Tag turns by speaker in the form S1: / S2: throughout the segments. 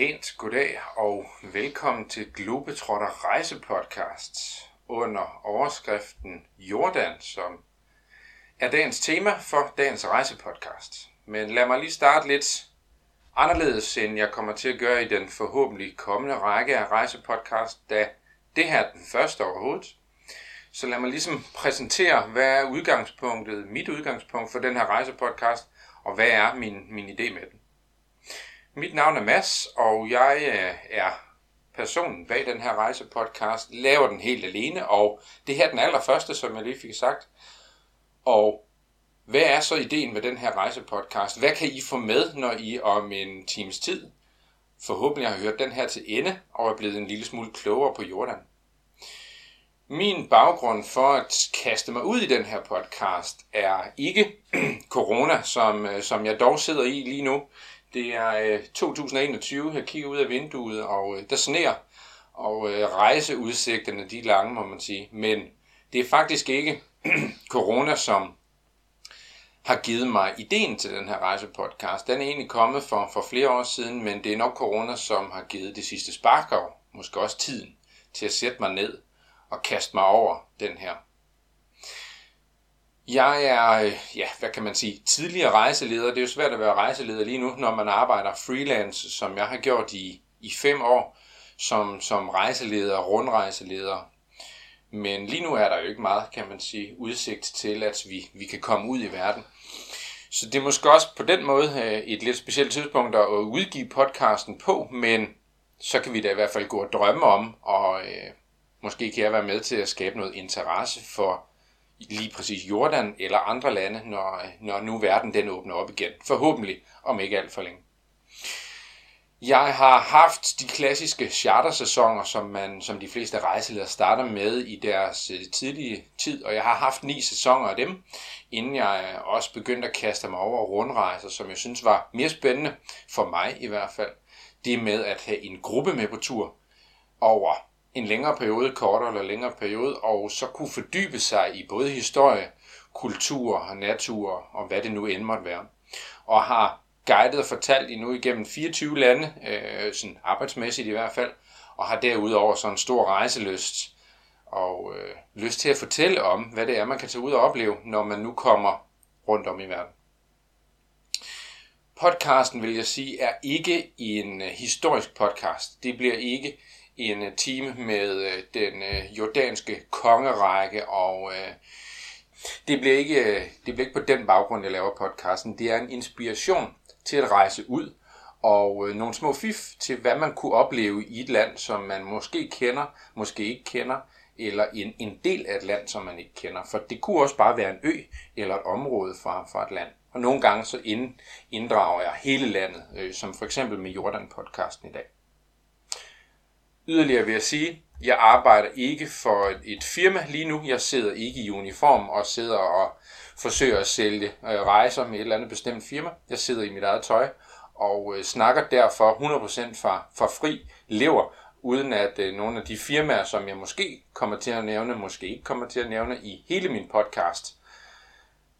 S1: Pænt goddag og velkommen til Globetrotter Rejsepodcast under overskriften Jordan, som er dagens tema for dagens rejsepodcast. Men lad mig lige starte lidt anderledes, end jeg kommer til at gøre i den forhåbentlig kommende række af rejsepodcast, da det her er den første overhovedet. Så lad mig ligesom præsentere, hvad er udgangspunktet, mit udgangspunkt for den her rejsepodcast, og hvad er min, min idé med den. Mit navn er Mads, og jeg øh, er personen bag den her rejsepodcast, laver den helt alene, og det her er den allerførste, som jeg lige fik sagt. Og hvad er så ideen med den her rejsepodcast? Hvad kan I få med, når I om en times tid forhåbentlig har hørt den her til ende og er blevet en lille smule klogere på Jordan? Min baggrund for at kaste mig ud i den her podcast er ikke corona, som, øh, som jeg dog sidder i lige nu. Det er øh, 2021, jeg kigger ud af vinduet, og øh, der sneer, og øh, rejseudsigterne de er lange, må man sige. Men det er faktisk ikke corona, som har givet mig ideen til den her rejsepodcast. Den er egentlig kommet for, for flere år siden, men det er nok corona, som har givet det sidste spark og måske også tiden til at sætte mig ned og kaste mig over den her jeg er, øh, ja, hvad kan man sige, tidligere rejseleder. Det er jo svært at være rejseleder lige nu, når man arbejder freelance, som jeg har gjort i, i fem år, som, som rejseleder, rundrejseleder. Men lige nu er der jo ikke meget, kan man sige, udsigt til, at vi, vi kan komme ud i verden. Så det er måske også på den måde øh, et lidt specielt tidspunkt at udgive podcasten på, men så kan vi da i hvert fald gå og drømme om, og øh, måske kan jeg være med til at skabe noget interesse for lige præcis Jordan eller andre lande, når, når nu verden den åbner op igen. Forhåbentlig om ikke alt for længe. Jeg har haft de klassiske chartersæsoner, som, man, som de fleste rejseledere starter med i deres øh, tidlige tid, og jeg har haft ni sæsoner af dem, inden jeg øh, også begyndte at kaste mig over rundrejser, som jeg synes var mere spændende, for mig i hvert fald. Det med at have en gruppe med på tur over en længere periode, kortere eller længere periode, og så kunne fordybe sig i både historie, kultur og natur og hvad det nu end måtte være. Og har guidet og fortalt i nu igennem 24 lande, øh, sådan arbejdsmæssigt i hvert fald, og har derudover sådan en stor rejseløst og øh, lyst til at fortælle om, hvad det er, man kan tage ud og opleve, når man nu kommer rundt om i verden. Podcasten, vil jeg sige, er ikke en øh, historisk podcast. Det bliver ikke en øh, time med øh, den øh, jordanske kongerække, og øh, det bliver, ikke, øh, det bliver ikke på den baggrund, jeg laver podcasten. Det er en inspiration til at rejse ud, og nogle små fif til, hvad man kunne opleve i et land, som man måske kender, måske ikke kender, eller en, en del af et land, som man ikke kender. For det kunne også bare være en ø eller et område fra, fra et land. Og nogle gange så ind, inddrager jeg hele landet, øh, som for eksempel med Jordan-podcasten i dag. Yderligere vil jeg sige, jeg arbejder ikke for et firma lige nu. Jeg sidder ikke i uniform og sidder og forsøger at sælge øh, rejser med et eller andet bestemt firma. Jeg sidder i mit eget tøj og øh, snakker derfor 100% fra, fra fri lever, uden at øh, nogle af de firmaer, som jeg måske kommer til at nævne, måske ikke kommer til at nævne i hele min podcast,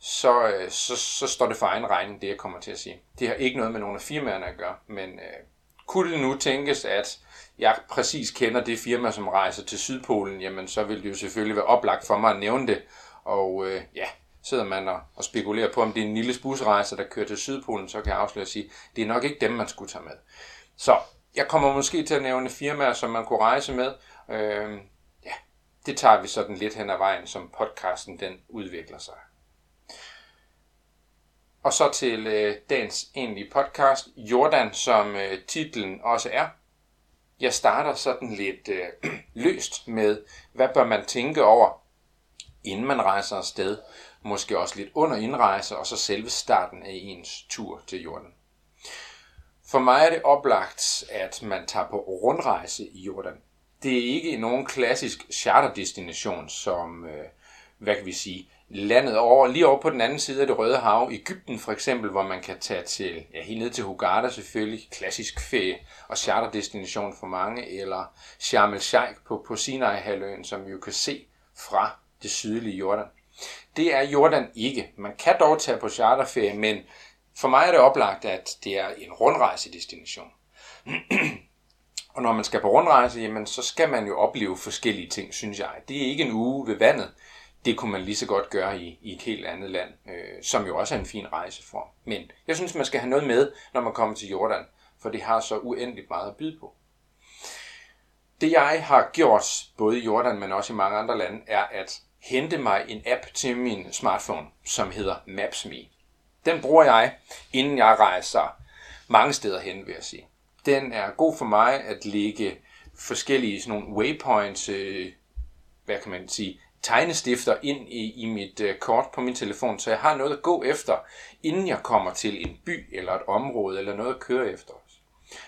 S1: så, øh, så, så står det for egen regning, det jeg kommer til at sige. Det har ikke noget med nogle af firmaerne at gøre, men øh, kunne det nu tænkes, at jeg præcis kender det firma, som rejser til Sydpolen, jamen så vil det jo selvfølgelig være oplagt for mig at nævne det. Og øh, ja, sidder man og, og spekulerer på, om det er en lille busrejse, der kører til Sydpolen, så kan jeg afsløre at sige, det er nok ikke dem, man skulle tage med. Så jeg kommer måske til at nævne firmaer, som man kunne rejse med. Øh, ja, det tager vi sådan lidt hen ad vejen, som podcasten den udvikler sig. Og så til øh, dagens egentlige podcast, Jordan, som øh, titlen også er. Jeg starter sådan lidt øh, løst med, hvad bør man tænke over, inden man rejser afsted. Måske også lidt under indrejse, og så selve starten af ens tur til Jordan. For mig er det oplagt, at man tager på rundrejse i Jordan. Det er ikke nogen klassisk charterdestination, som, øh, hvad kan vi sige, landet over, lige over på den anden side af det Røde Hav, Ægypten for eksempel, hvor man kan tage til, ja, helt ned til Hurghada selvfølgelig, klassisk ferie og charterdestination for mange, eller Sharm el-Sheikh på, på Sinai-halvøen, som vi jo kan se fra det sydlige Jordan. Det er Jordan ikke. Man kan dog tage på charterferie, men for mig er det oplagt, at det er en rundrejsedestination. Og når man skal på rundrejse, jamen, så skal man jo opleve forskellige ting, synes jeg. Det er ikke en uge ved vandet. Det kunne man lige så godt gøre i, i et helt andet land, øh, som jo også er en fin rejseform. Men jeg synes, man skal have noget med, når man kommer til Jordan, for det har så uendeligt meget at byde på. Det jeg har gjort, både i Jordan, men også i mange andre lande, er at hente mig en app til min smartphone, som hedder Maps.me. Den bruger jeg, inden jeg rejser mange steder hen, vil jeg sige. Den er god for mig at lægge forskellige sådan nogle waypoints, øh, hvad kan man sige, tegnestifter ind i, i mit øh, kort på min telefon, så jeg har noget at gå efter, inden jeg kommer til en by eller et område, eller noget at køre efter.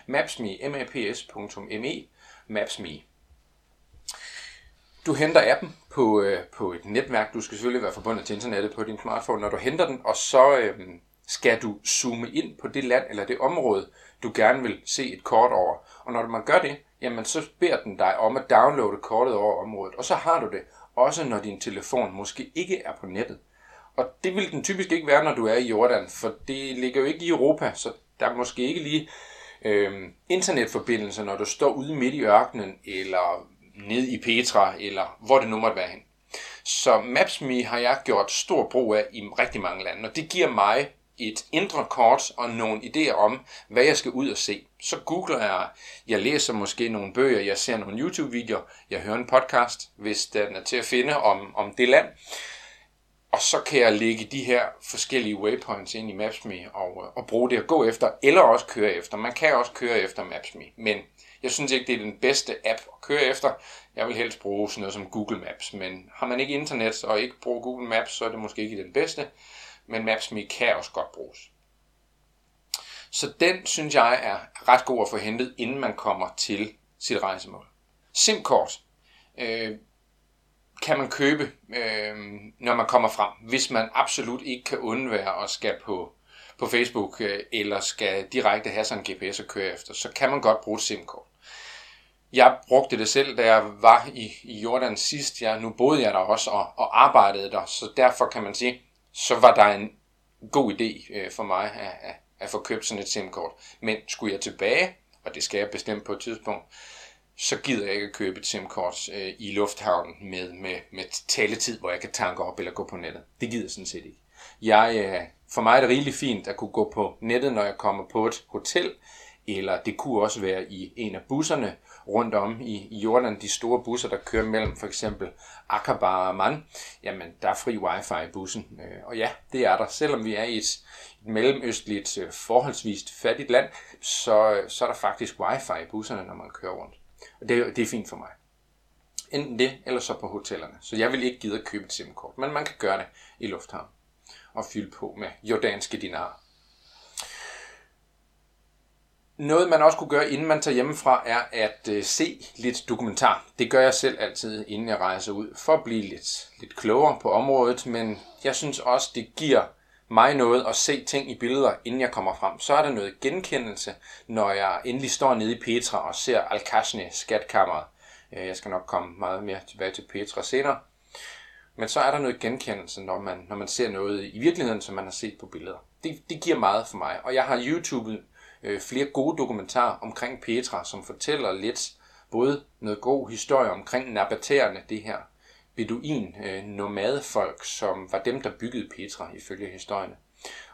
S1: Maps.me, maps.me, Maps.me. Du henter appen på, øh, på et netværk. Du skal selvfølgelig være forbundet til internettet på din smartphone, når du henter den, og så øh, skal du zoome ind på det land eller det område, du gerne vil se et kort over. Og når man gør det, jamen så beder den dig om at downloade kortet over området, og så har du det, også når din telefon måske ikke er på nettet. Og det vil den typisk ikke være, når du er i Jordan, for det ligger jo ikke i Europa, så der er måske ikke lige øh, internetforbindelse, når du står ude midt i ørkenen, eller ned i Petra, eller hvor det nu måtte være hen. Så Maps.me har jeg gjort stor brug af i rigtig mange lande, og det giver mig et indre kort og nogle idéer om, hvad jeg skal ud og se. Så googler jeg, jeg læser måske nogle bøger, jeg ser nogle YouTube-videoer, jeg hører en podcast, hvis den er til at finde om, om det land. Og så kan jeg lægge de her forskellige waypoints ind i Maps.me og, øh, og bruge det at gå efter, eller også køre efter. Man kan også køre efter Maps.me, men jeg synes ikke, det er den bedste app at køre efter. Jeg vil helst bruge sådan noget som Google Maps, men har man ikke internet og ikke bruger Google Maps, så er det måske ikke den bedste men Maps.me kan også godt bruges. Så den synes jeg er ret god at få hentet, inden man kommer til sit rejsemål. SIM-kort øh, kan man købe, øh, når man kommer frem, hvis man absolut ikke kan undvære at skal på, på Facebook øh, eller skal direkte have sådan en GPS at køre efter, så kan man godt bruge et SIM-kort. Jeg brugte det selv, da jeg var i, i Jordan sidst. Jeg, nu boede jeg der også og, og arbejdede der, så derfor kan man sige, så var der en god idé øh, for mig at, at, at få købt sådan et SIM-kort. Men skulle jeg tilbage, og det skal jeg bestemt på et tidspunkt, så gider jeg ikke at købe et SIM-kort øh, i lufthavnen med, med, med taletid, hvor jeg kan tanke op eller gå på nettet. Det gider jeg sådan set ikke. Jeg, øh, for mig er det rigeligt fint at kunne gå på nettet, når jeg kommer på et hotel, eller det kunne også være i en af busserne rundt om i, i Jordan, de store busser, der kører mellem for eksempel Aqaba og Amman, jamen der er fri wifi i bussen. Øh, og ja, det er der. Selvom vi er i et, et mellemøstligt, øh, forholdsvist forholdsvis fattigt land, så, så er der faktisk wifi i busserne, når man kører rundt. Og det, det er fint for mig. Enten det, eller så på hotellerne. Så jeg vil ikke gide at købe et SIM-kort, men man kan gøre det i lufthavn og fylde på med jordanske dinarer. Noget, man også kunne gøre, inden man tager hjemmefra, er at øh, se lidt dokumentar. Det gør jeg selv altid, inden jeg rejser ud, for at blive lidt, lidt klogere på området. Men jeg synes også, det giver mig noget at se ting i billeder, inden jeg kommer frem. Så er der noget genkendelse, når jeg endelig står nede i Petra og ser al skatkammeret. Øh, jeg skal nok komme meget mere tilbage til Petra senere. Men så er der noget genkendelse, når man, når man ser noget i virkeligheden, som man har set på billeder. Det, det giver meget for mig. Og jeg har YouTube øh, flere gode dokumentarer omkring Petra, som fortæller lidt både noget god historie omkring nabatererne, det her beduin øh, nomadefolk, som var dem, der byggede Petra ifølge historierne.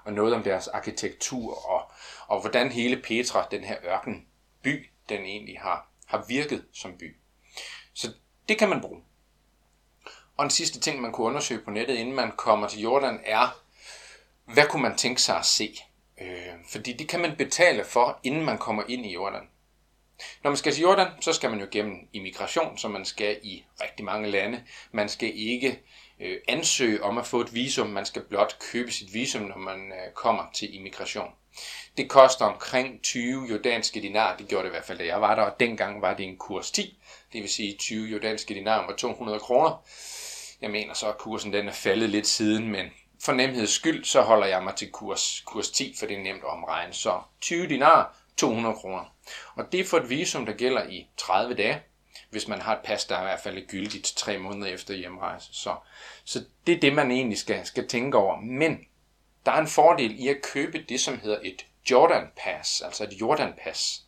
S1: Og noget om deres arkitektur og, og hvordan hele Petra, den her ørken by, den egentlig har, har virket som by. Så det kan man bruge. Og en sidste ting, man kunne undersøge på nettet, inden man kommer til Jordan, er, hvad kunne man tænke sig at se? Øh, fordi det kan man betale for, inden man kommer ind i Jordan. Når man skal til Jordan, så skal man jo gennem immigration, som man skal i rigtig mange lande. Man skal ikke øh, ansøge om at få et visum, man skal blot købe sit visum, når man øh, kommer til immigration. Det koster omkring 20 jordanske dinar, det gjorde det i hvert fald, da jeg var der, og dengang var det en kurs 10, det vil sige 20 jordanske dinar var 200 kroner. Jeg mener så, at kursen den er faldet lidt siden, men for nemheds skyld, så holder jeg mig til kurs, kurs 10, for det er nemt at omregne. Så 20 dinar, 200 kroner. Og det er for et visum, der gælder i 30 dage, hvis man har et pas, der er i hvert fald gyldigt tre måneder efter hjemrejse. Så, så det er det, man egentlig skal, skal tænke over. Men der er en fordel i at købe det, som hedder et Jordan Pass, altså et Jordan Pass.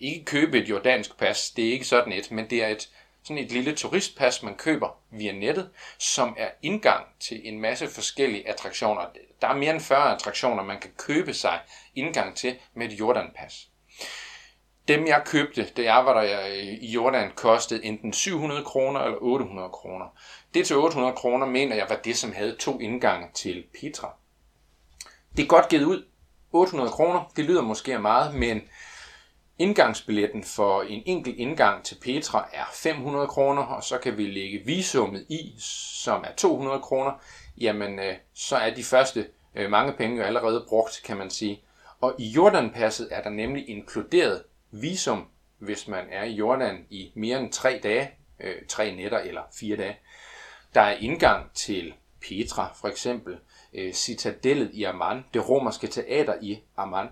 S1: ikke købe et jordansk pas, det er ikke sådan et, men det er et, sådan et lille turistpas, man køber via nettet, som er indgang til en masse forskellige attraktioner. Der er mere end 40 attraktioner, man kan købe sig indgang til med et Jordan-pas. Dem jeg købte, da jeg var der øh, i Jordan, kostede enten 700 kroner eller 800 kroner. Det til 800 kroner mener jeg var det, som havde to indgange til Petra. Det er godt givet ud. 800 kroner, det lyder måske meget, men Indgangsbilletten for en enkelt indgang til Petra er 500 kroner, og så kan vi lægge visummet i, som er 200 kroner. Jamen, øh, så er de første øh, mange penge jo allerede brugt, kan man sige. Og i Jordanpasset er der nemlig inkluderet visum, hvis man er i Jordan i mere end tre dage, øh, tre nætter eller fire dage. Der er indgang til Petra, for eksempel, øh, citadellet i Amman, det romerske teater i Amman,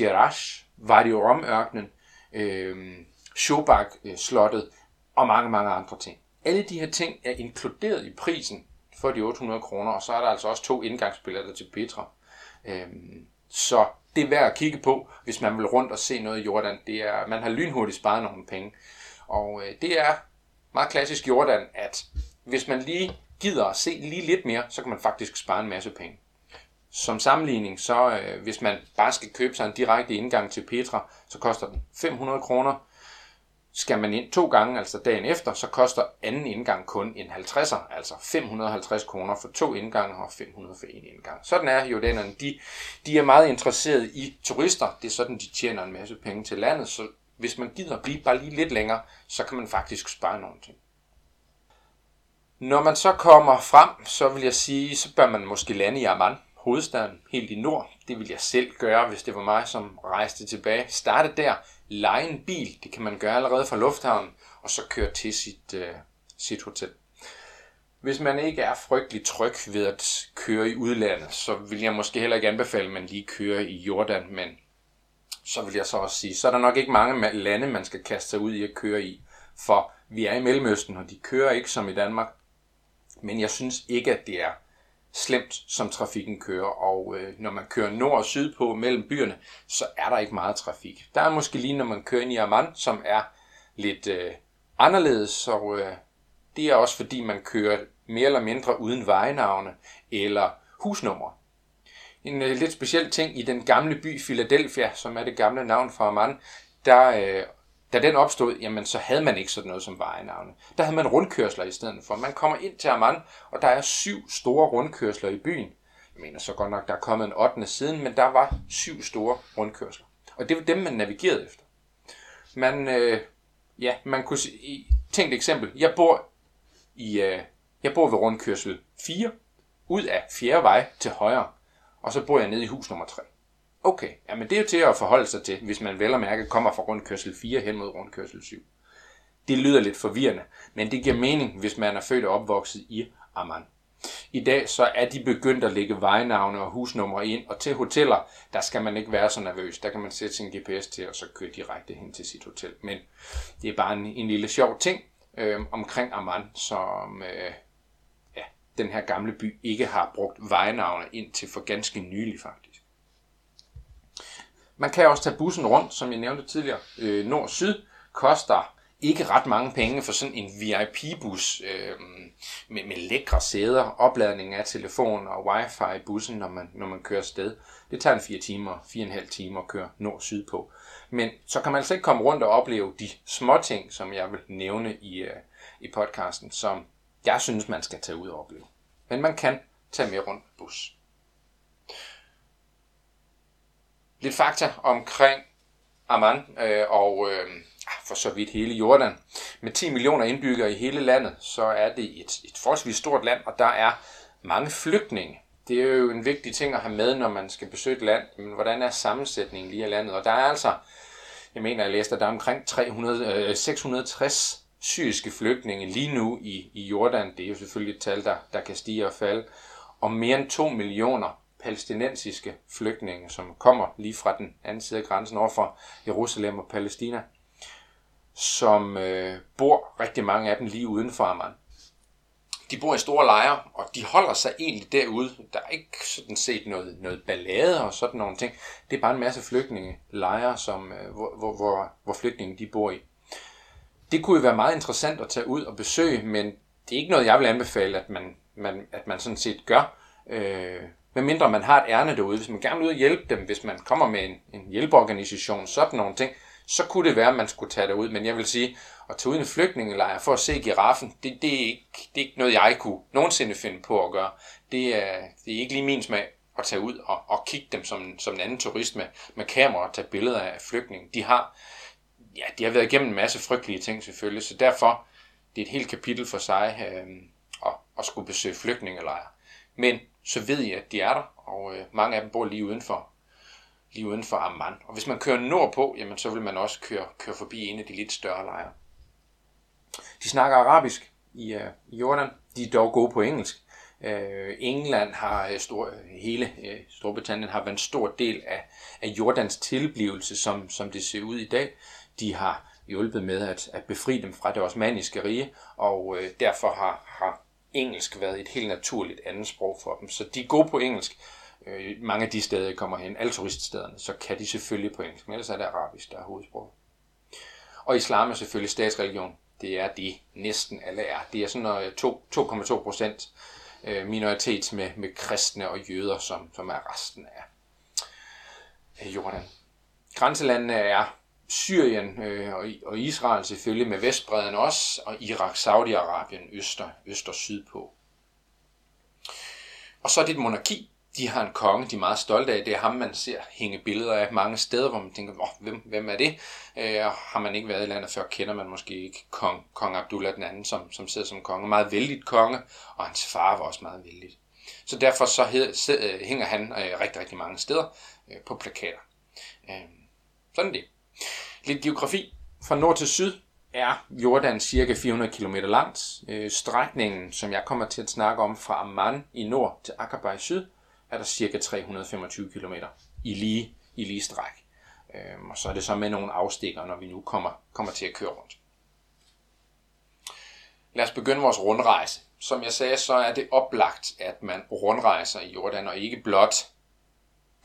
S1: Jerash, Rom-ørkenen, øh, Shobak-slottet og mange, mange andre ting. Alle de her ting er inkluderet i prisen for de 800 kroner, og så er der altså også to indgangsbilletter til Petra. Øh, så det er værd at kigge på, hvis man vil rundt og se noget i Jordan. Det er, man har lynhurtigt sparet nogle penge. Og øh, det er meget klassisk Jordan, at hvis man lige gider at se lige lidt mere, så kan man faktisk spare en masse penge. Som sammenligning, så øh, hvis man bare skal købe sig en direkte indgang til Petra, så koster den 500 kroner. Skal man ind to gange, altså dagen efter, så koster anden indgang kun en 50'er, altså 550 kroner for to indgange og 500 for en indgang. Sådan er jordanerne. De, de er meget interesserede i turister. Det er sådan, de tjener en masse penge til landet, så hvis man gider blive bare lige lidt længere, så kan man faktisk spare nogle ting. Når man så kommer frem, så vil jeg sige, så bør man måske lande i Amman hovedstaden, helt i nord. Det ville jeg selv gøre, hvis det var mig, som rejste tilbage. Starte der, lege en bil, det kan man gøre allerede fra lufthavnen, og så køre til sit, øh, sit hotel. Hvis man ikke er frygtelig tryg ved at køre i udlandet, så vil jeg måske heller ikke anbefale, at man lige kører i Jordan, men så vil jeg så også sige, så er der nok ikke mange lande, man skal kaste sig ud i at køre i, for vi er i Mellemøsten, og de kører ikke som i Danmark. Men jeg synes ikke, at det er slemt, som trafikken kører. Og øh, når man kører nord og syd på mellem byerne, så er der ikke meget trafik. Der er måske lige, når man kører ind i Amman, som er lidt øh, anderledes, og øh, det er også fordi, man kører mere eller mindre uden vejnavne eller husnumre. En øh, lidt speciel ting i den gamle by Philadelphia, som er det gamle navn for Amman, der øh, da den opstod, jamen så havde man ikke sådan noget som vejenavne. Der havde man rundkørsler i stedet for. Man kommer ind til Amman, og der er syv store rundkørsler i byen. Jeg mener så godt nok, der er kommet en 8. siden, men der var syv store rundkørsler. Og det var dem, man navigerede efter. Man, øh, ja, man kunne sige, tænk et eksempel. Jeg bor i, øh, jeg bor ved rundkørsel 4, ud af fjerde vej til højre, og så bor jeg nede i hus nummer 3. Okay, jamen det er jo til at forholde sig til, hvis man vel og mærke kommer fra rundkørsel 4 hen mod rundkørsel 7. Det lyder lidt forvirrende, men det giver mening, hvis man er født og opvokset i Amman. I dag så er de begyndt at lægge vejnavne og husnumre ind, og til hoteller, der skal man ikke være så nervøs. Der kan man sætte sin GPS til, og så køre direkte hen til sit hotel. Men det er bare en, en lille sjov ting øh, omkring Amman, som øh, ja, den her gamle by ikke har brugt vejnavne ind til for ganske nylig faktisk. Man kan også tage bussen rundt, som jeg nævnte tidligere. Øh, Nord-Syd koster ikke ret mange penge for sådan en VIP-bus øh, med, med lækre sæder, opladning af telefon og wifi i bussen, når man, når man kører sted. Det tager en 4 timer, 4,5 timer at køre nord-syd på. Men så kan man altså ikke komme rundt og opleve de små ting, som jeg vil nævne i, øh, i podcasten, som jeg synes, man skal tage ud og opleve. Men man kan tage med rundt bus. Lidt fakta omkring Amman øh, og øh, for så vidt hele Jordan. Med 10 millioner indbyggere i hele landet, så er det et, et forholdsvis stort land, og der er mange flygtninge. Det er jo en vigtig ting at have med, når man skal besøge et land. Men hvordan er sammensætningen lige af landet? Og der er altså, jeg mener, jeg læste, at der er omkring 300, øh, 660 syriske flygtninge lige nu i, i Jordan. Det er jo selvfølgelig et tal, der, der kan stige og falde. Og mere end 2 millioner palæstinensiske flygtninge, som kommer lige fra den anden side af grænsen over for Jerusalem og Palæstina, som øh, bor rigtig mange af dem lige uden for Amman. de bor i store lejre, og de holder sig egentlig derude. Der er ikke sådan set noget, noget ballade og sådan nogle ting. Det er bare en masse flygtningelejre, som, øh, hvor, hvor, hvor, hvor flygtninge de bor i. Det kunne jo være meget interessant at tage ud og besøge, men det er ikke noget, jeg vil anbefale, at man, man, at man sådan set gør. Øh, medmindre man har et ærne derude. Hvis man gerne vil ud og hjælpe dem, hvis man kommer med en, en hjælpeorganisation, sådan nogle ting, så kunne det være, at man skulle tage derud. Men jeg vil sige, at tage ud i en flygtningelejr for at se giraffen, det, det, er ikke, det er ikke noget, jeg kunne nogensinde finde på at gøre. Det er, det er ikke lige min smag at tage ud og, og kigge dem som, som en anden turist med, med kamera og tage billeder af flygtninge. De har, ja, de har været igennem en masse frygtelige ting selvfølgelig, så derfor det er et helt kapitel for sig øh, at, at skulle besøge flygtningelejre. Men så ved I, at de er der, og øh, mange af dem bor lige udenfor, lige uden for Amman. Og hvis man kører nordpå, jamen, så vil man også køre, køre forbi en af de lidt større lejre. De snakker arabisk i, uh, i Jordan. De er dog gode på engelsk. Uh, England har uh, stor, hele uh, Storbritannien har været en stor del af, af Jordans tilblivelse, som, som det ser ud i dag. De har hjulpet med at, at befri dem fra det osmaniske rige, og uh, derfor har, har engelsk været et helt naturligt andet sprog for dem. Så de er gode på engelsk. Øh, mange af de steder, jeg kommer hen, alle turiststederne, så kan de selvfølgelig på engelsk, men ellers er det arabisk, der er hovedsproget. Og islam er selvfølgelig statsreligion det er det næsten alle er. Det er sådan 2,2 øh, procent øh, minoritet med, med kristne og jøder, som, som er resten af Jordan. Grænselandene er Syrien øh, og Israel selvfølgelig med Vestbreden også, og Irak, Saudi-Arabien, øster, øster sydpå. Og så er det et monarki, de har en konge, de er meget stolte af. Det er ham, man ser hænge billeder af mange steder, hvor man tænker, oh, hvem, hvem er det? Øh, har man ikke været i landet før, kender man måske ikke kong, kong Abdullah den anden, som, som sidder som konge. Meget vældigt konge, og hans far var også meget vældigt. Så derfor så hed, sid, øh, hænger han øh, rigtig, rigtig mange steder øh, på plakater. Øh, sådan det. Lidt geografi. Fra nord til syd er Jordan cirka 400 km langt. Øh, strækningen, som jeg kommer til at snakke om fra Amman i nord til Aqaba i syd, er der cirka 325 km i lige, i lige stræk. Øhm, og så er det så med nogle afstikker, når vi nu kommer, kommer til at køre rundt. Lad os begynde vores rundrejse. Som jeg sagde, så er det oplagt, at man rundrejser i Jordan, og ikke blot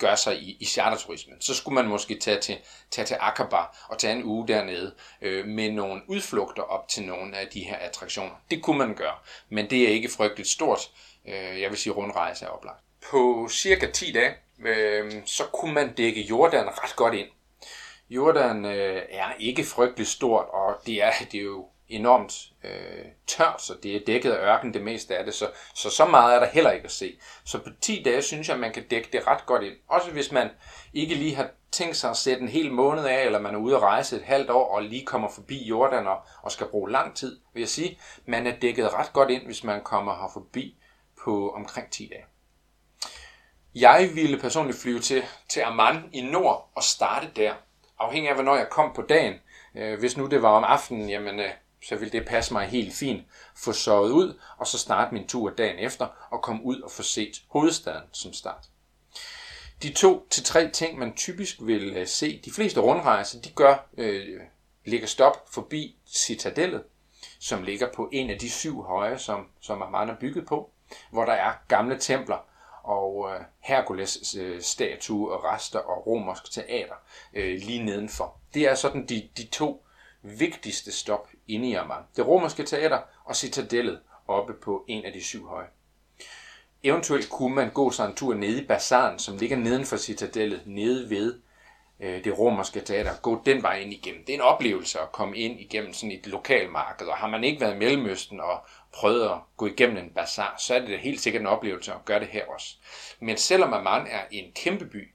S1: gør sig i, i charterturismen. Så skulle man måske tage til, tage til Aqaba og tage en uge dernede øh, med nogle udflugter op til nogle af de her attraktioner. Det kunne man gøre, men det er ikke frygteligt stort. Øh, jeg vil sige, rundrejse er oplagt på cirka 10 dage, øh, så kunne man dække Jordan ret godt ind. Jordan øh, er ikke frygteligt stort, og det er, det er jo enormt øh, tørt, så det er dækket af ørken det meste af det, så, så så meget er der heller ikke at se. Så på 10 dage synes jeg, man kan dække det ret godt ind. Også hvis man ikke lige har tænkt sig at sætte en hel måned af, eller man er ude at rejse et halvt år og lige kommer forbi Jordan og, og skal bruge lang tid, vil jeg sige, man er dækket ret godt ind, hvis man kommer her forbi på omkring 10 dage. Jeg ville personligt flyve til, til Amman i nord og starte der, afhængig af, hvornår jeg kom på dagen. Øh, hvis nu det var om aftenen, jamen, øh, så ville det passe mig helt fint. Få sovet ud, og så starte min tur dagen efter, og komme ud og få set hovedstaden som start. De to til tre ting, man typisk vil øh, se, de fleste rundrejser, de gør, øh, ligger stop forbi Citadellet, som ligger på en af de syv høje, som, som Amman er bygget på, hvor der er gamle templer, og øh, Herkules øh, statue og rester og romersk teater øh, lige nedenfor. Det er sådan de, de to vigtigste stop inde i Amman. Det romerske teater og citadellet oppe på en af de syv høje. Eventuelt kunne man gå sig en tur nede i bazaren, som ligger neden for citadellet, nede ved øh, det romerske teater. Gå den vej ind igennem. Det er en oplevelse at komme ind igennem sådan et lokalmarked, og har man ikke været i Mellemøsten og prøvet at gå igennem en bazar, så er det helt sikkert en oplevelse at gøre det her også. Men selvom Amman er en kæmpe by,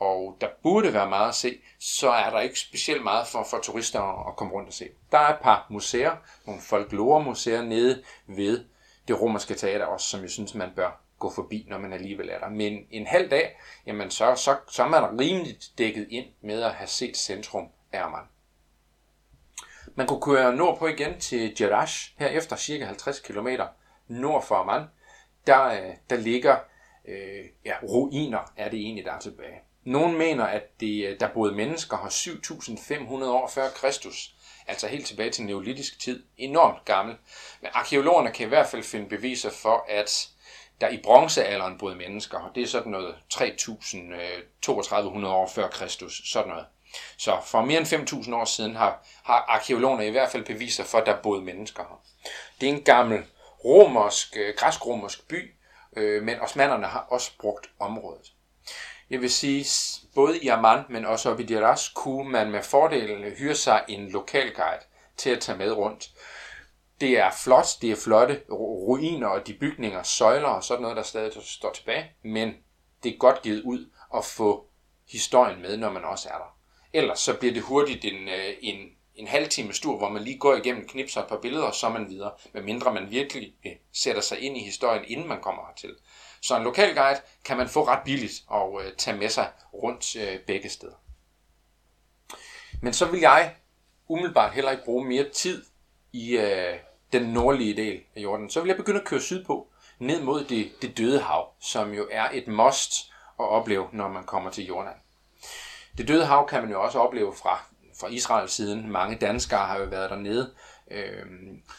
S1: og der burde være meget at se, så er der ikke specielt meget for, for turister at komme rundt og se. Der er et par museer, nogle folkloremuseer nede ved det romerske teater også, som jeg synes, man bør gå forbi, når man alligevel er der. Men en halv dag, jamen så, så, så er man rimeligt dækket ind med at have set centrum af Amman. Man kunne køre nordpå igen til Jerash, her efter cirka 50 km nord for Amman. Der, øh, der ligger øh, ja, ruiner, er det egentlig, der er tilbage. Nogle mener, at det, øh, der boede mennesker har 7.500 år før Kristus, altså helt tilbage til neolitisk tid, enormt gammel. Men arkeologerne kan i hvert fald finde beviser for, at der i bronzealderen boede mennesker, og det er sådan noget 3.200 øh, år før Kristus, sådan noget. Så for mere end 5.000 år siden har, har arkeologerne i hvert fald beviser for, at der boede mennesker her. Det er en gammel romersk, øh, græsk-romersk by, øh, men osmanderne har også brugt området. Jeg vil sige, både i Amman, men også op i Diras, kunne man med fordel hyre sig en lokal guide til at tage med rundt. Det er flot, det er flotte ruiner og de bygninger, søjler og sådan noget, der stadig står tilbage, men det er godt givet ud at få historien med, når man også er der. Ellers så bliver det hurtigt en, øh, en, en halv time stur, hvor man lige går igennem, knipser et par billeder, og så er man videre, medmindre man virkelig øh, sætter sig ind i historien, inden man kommer hertil. Så en lokal guide kan man få ret billigt og øh, tage med sig rundt øh, begge steder. Men så vil jeg umiddelbart heller ikke bruge mere tid i øh, den nordlige del af Jordan. Så vil jeg begynde at køre sydpå, ned mod det, det døde hav, som jo er et must at opleve, når man kommer til Jordan. Det døde hav kan man jo også opleve fra, fra Israels siden. Mange danskere har jo været dernede. Øh,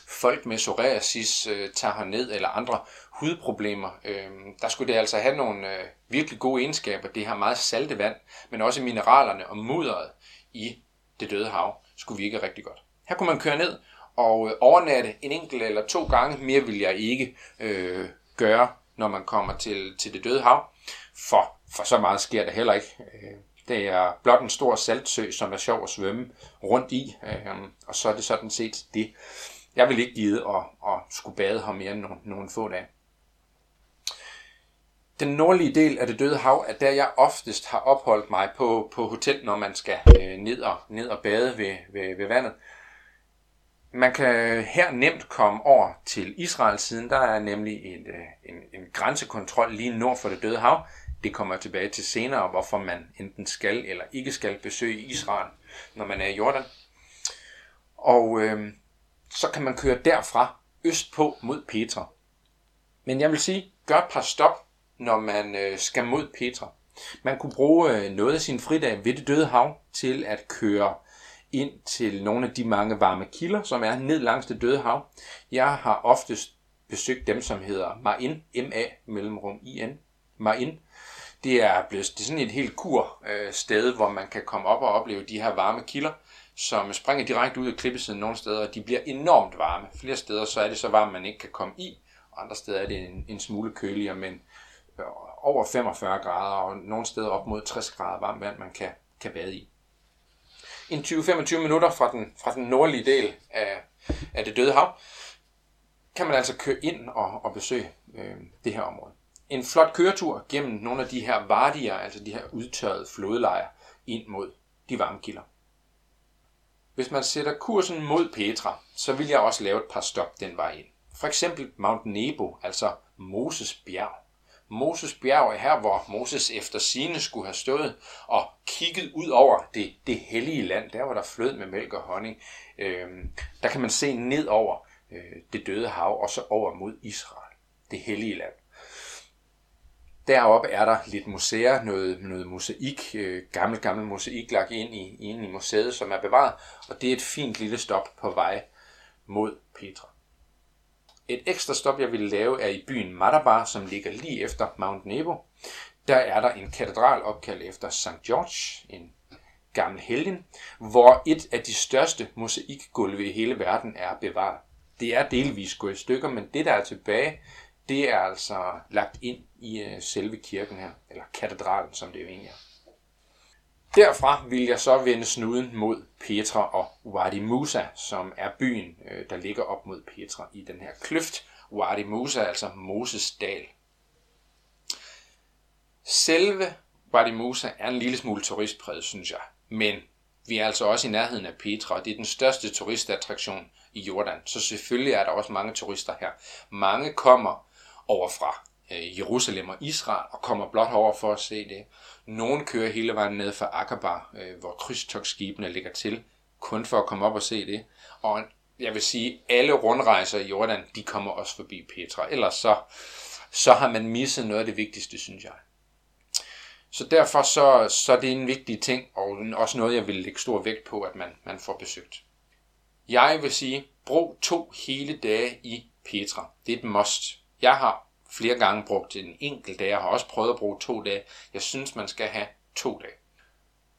S1: folk med psoriasis øh, tager herned, eller andre hudproblemer. Øh, der skulle det altså have nogle øh, virkelig gode egenskaber. Det har meget salte vand, men også mineralerne og mudderet i det døde hav skulle virke rigtig godt. Her kunne man køre ned og øh, overnatte en enkelt eller to gange. Mere vil jeg ikke øh, gøre, når man kommer til, til det døde hav, for, for så meget sker der heller ikke. Øh, det er blot en stor saltsø, som er sjov at svømme rundt i, øh, og så er det sådan set det. Jeg vil ikke gide at, at skulle bade her mere end nogle, nogle få dage. Den nordlige del af det døde hav er der, jeg oftest har opholdt mig på, på hotel, når man skal øh, ned, og, ned og bade ved, ved, ved vandet. Man kan her nemt komme over til Israels siden. Der er nemlig en, øh, en, en grænsekontrol lige nord for det døde hav. Det kommer jeg tilbage til senere, hvorfor man enten skal eller ikke skal besøge Israel, når man er i Jordan. Og øh, så kan man køre derfra østpå mod Petra. Men jeg vil sige, gør et par stop, når man øh, skal mod Petra. Man kunne bruge øh, noget af sin fridag ved det døde hav til at køre ind til nogle af de mange varme kilder, som er ned langs det døde hav. Jeg har oftest besøgt dem, som hedder Marin, M-A, mellemrum I-N, Marin, det er blevet det er sådan et helt kur øh, sted, hvor man kan komme op og opleve de her varme kilder, som springer direkte ud af klippesiden nogle steder, og de bliver enormt varme. Flere steder så er det så varmt, man ikke kan komme i, og andre steder er det en, en smule køligere, men øh, over 45 grader, og nogle steder op mod 60 grader varmt vand, man kan, kan bade i. En 20-25 minutter fra den, fra den nordlige del af, af det døde hav, kan man altså køre ind og, og besøge øh, det her område en flot køretur gennem nogle af de her vardier, altså de her udtørrede flodlejer, ind mod de varme kilder. Hvis man sætter kursen mod Petra, så vil jeg også lave et par stop den vej ind. For eksempel Mount Nebo, altså Moses bjerg. Moses bjerg er her, hvor Moses efter sine skulle have stået og kigget ud over det, det hellige land, der hvor der flød med mælk og honning. Øhm, der kan man se ned over øh, det døde hav og så over mod Israel, det hellige land. Deroppe er der lidt museer, noget, noget mosaik, øh, gammel, gammel mosaik lagt ind i, ind i museet, som er bevaret, og det er et fint lille stop på vej mod Petra. Et ekstra stop, jeg ville lave, er i byen Madabar, som ligger lige efter Mount Nebo. Der er der en katedral opkaldt efter St. George, en gammel helgen, hvor et af de største mosaikgulve i hele verden er bevaret. Det er delvis gået i stykker, men det der er tilbage, det er altså lagt ind i øh, selve kirken her, eller katedralen, som det jo egentlig er. Derfra vil jeg så vende snuden mod Petra og Wadi Musa, som er byen, øh, der ligger op mod Petra i den her kløft. Wadi Musa, altså Moses dal. Selve Wadi Musa er en lille smule turistpræget, synes jeg. Men vi er altså også i nærheden af Petra, og det er den største turistattraktion i Jordan. Så selvfølgelig er der også mange turister her. Mange kommer over fra øh, Jerusalem og Israel og kommer blot over for at se det. Nogle kører hele vejen ned fra Akaba, øh, hvor krydstogsskibene ligger til, kun for at komme op og se det. Og jeg vil sige, alle rundrejser i Jordan, de kommer også forbi Petra. Ellers så, så har man misset noget af det vigtigste, synes jeg. Så derfor så, så det er en vigtig ting, og også noget, jeg vil lægge stor vægt på, at man, man får besøgt. Jeg vil sige, brug to hele dage i Petra. Det er et must. Jeg har flere gange brugt en enkelt dag. Jeg har også prøvet at bruge to dage. Jeg synes, man skal have to dage.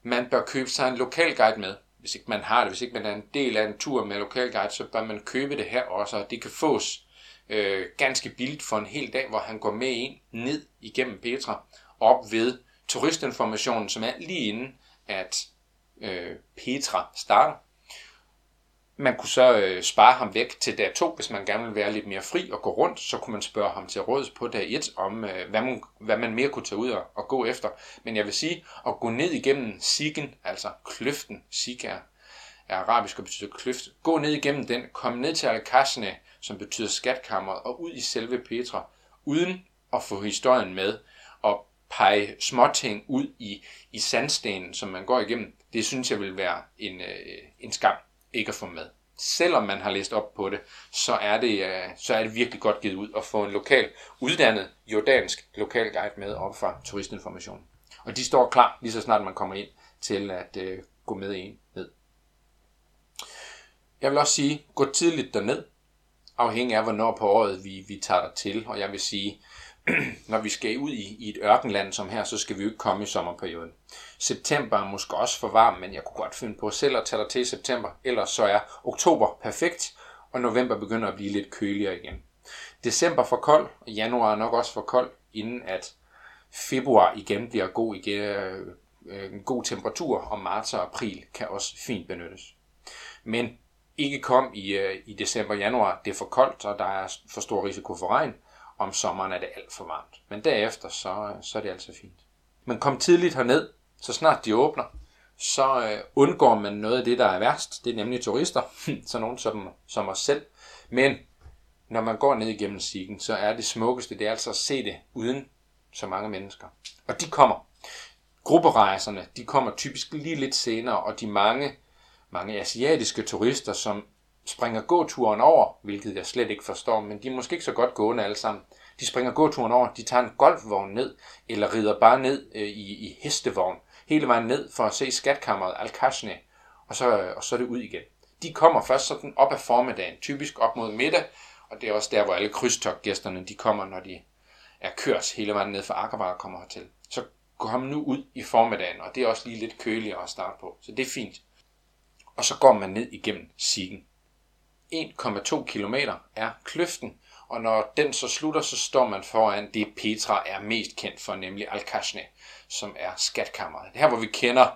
S1: Man bør købe sig en lokalguide med. Hvis ikke man har det, hvis ikke man er en del af en tur med lokalguide, så bør man købe det her også, og det kan fås øh, ganske billigt for en hel dag, hvor han går med ind ned igennem Petra, op ved turistinformationen, som er lige inden, at øh, Petra starter. Man kunne så øh, spare ham væk til dag 2, hvis man gerne vil være lidt mere fri og gå rundt. Så kunne man spørge ham til råds på dag 1 om, øh, hvad, man, hvad man mere kunne tage ud og, og gå efter. Men jeg vil sige, at gå ned igennem siggen, altså kløften, Sig er, er arabisk og betyder kløft. Gå ned igennem den, kom ned til al som betyder skatkammeret, og ud i selve Petra, uden at få historien med, og pege småting ud i, i sandstenen, som man går igennem, det synes jeg vil være en, øh, en skam ikke at få med. Selvom man har læst op på det, så er det, øh, så er det virkelig godt givet ud at få en lokal, uddannet jordansk lokal guide med op fra turistinformation. Og de står klar lige så snart man kommer ind til at øh, gå med en ned. Jeg vil også sige, gå tidligt derned, afhængig af hvornår på året vi, vi tager dig til. Og jeg vil sige, når vi skal ud i, i et ørkenland som her, så skal vi jo ikke komme i sommerperioden. September er måske også for varm, men jeg kunne godt finde på selv at tage dig til i september. Ellers så er oktober perfekt, og november begynder at blive lidt køligere igen. December for kold, og januar er nok også for kold, inden at februar igen bliver god, igen, øh, en god temperatur, og marts og april kan også fint benyttes. Men ikke kom i, øh, i december januar, det er for koldt, og der er for stor risiko for regn, om sommeren er det alt for varmt. Men derefter, så, øh, så er det altså fint. Men kom tidligt herned, så snart de åbner, så øh, undgår man noget af det, der er værst. Det er nemlig turister, så nogen som, som os selv. Men når man går ned igennem Sigen, så er det smukkeste, det er altså at se det uden så mange mennesker. Og de kommer. Grupperejserne, de kommer typisk lige lidt senere, og de mange, mange asiatiske turister, som springer gåturen over, hvilket jeg slet ikke forstår, men de er måske ikke så godt gående alle sammen. De springer gåturen over, de tager en golfvogn ned, eller rider bare ned øh, i, i hestevogn, hele vejen ned for at se skatkammeret al og så, og så er det ud igen. De kommer først sådan op af formiddagen, typisk op mod middag, og det er også der, hvor alle krydstogtgæsterne de kommer, når de er kørt hele vejen ned fra Akkervej og kommer hertil. Så kom nu ud i formiddagen, og det er også lige lidt køligere at starte på, så det er fint. Og så går man ned igennem Sigen. 1,2 km er kløften, og når den så slutter, så står man foran det Petra er mest kendt for, nemlig al som er skatkammeret. Det Her hvor vi kender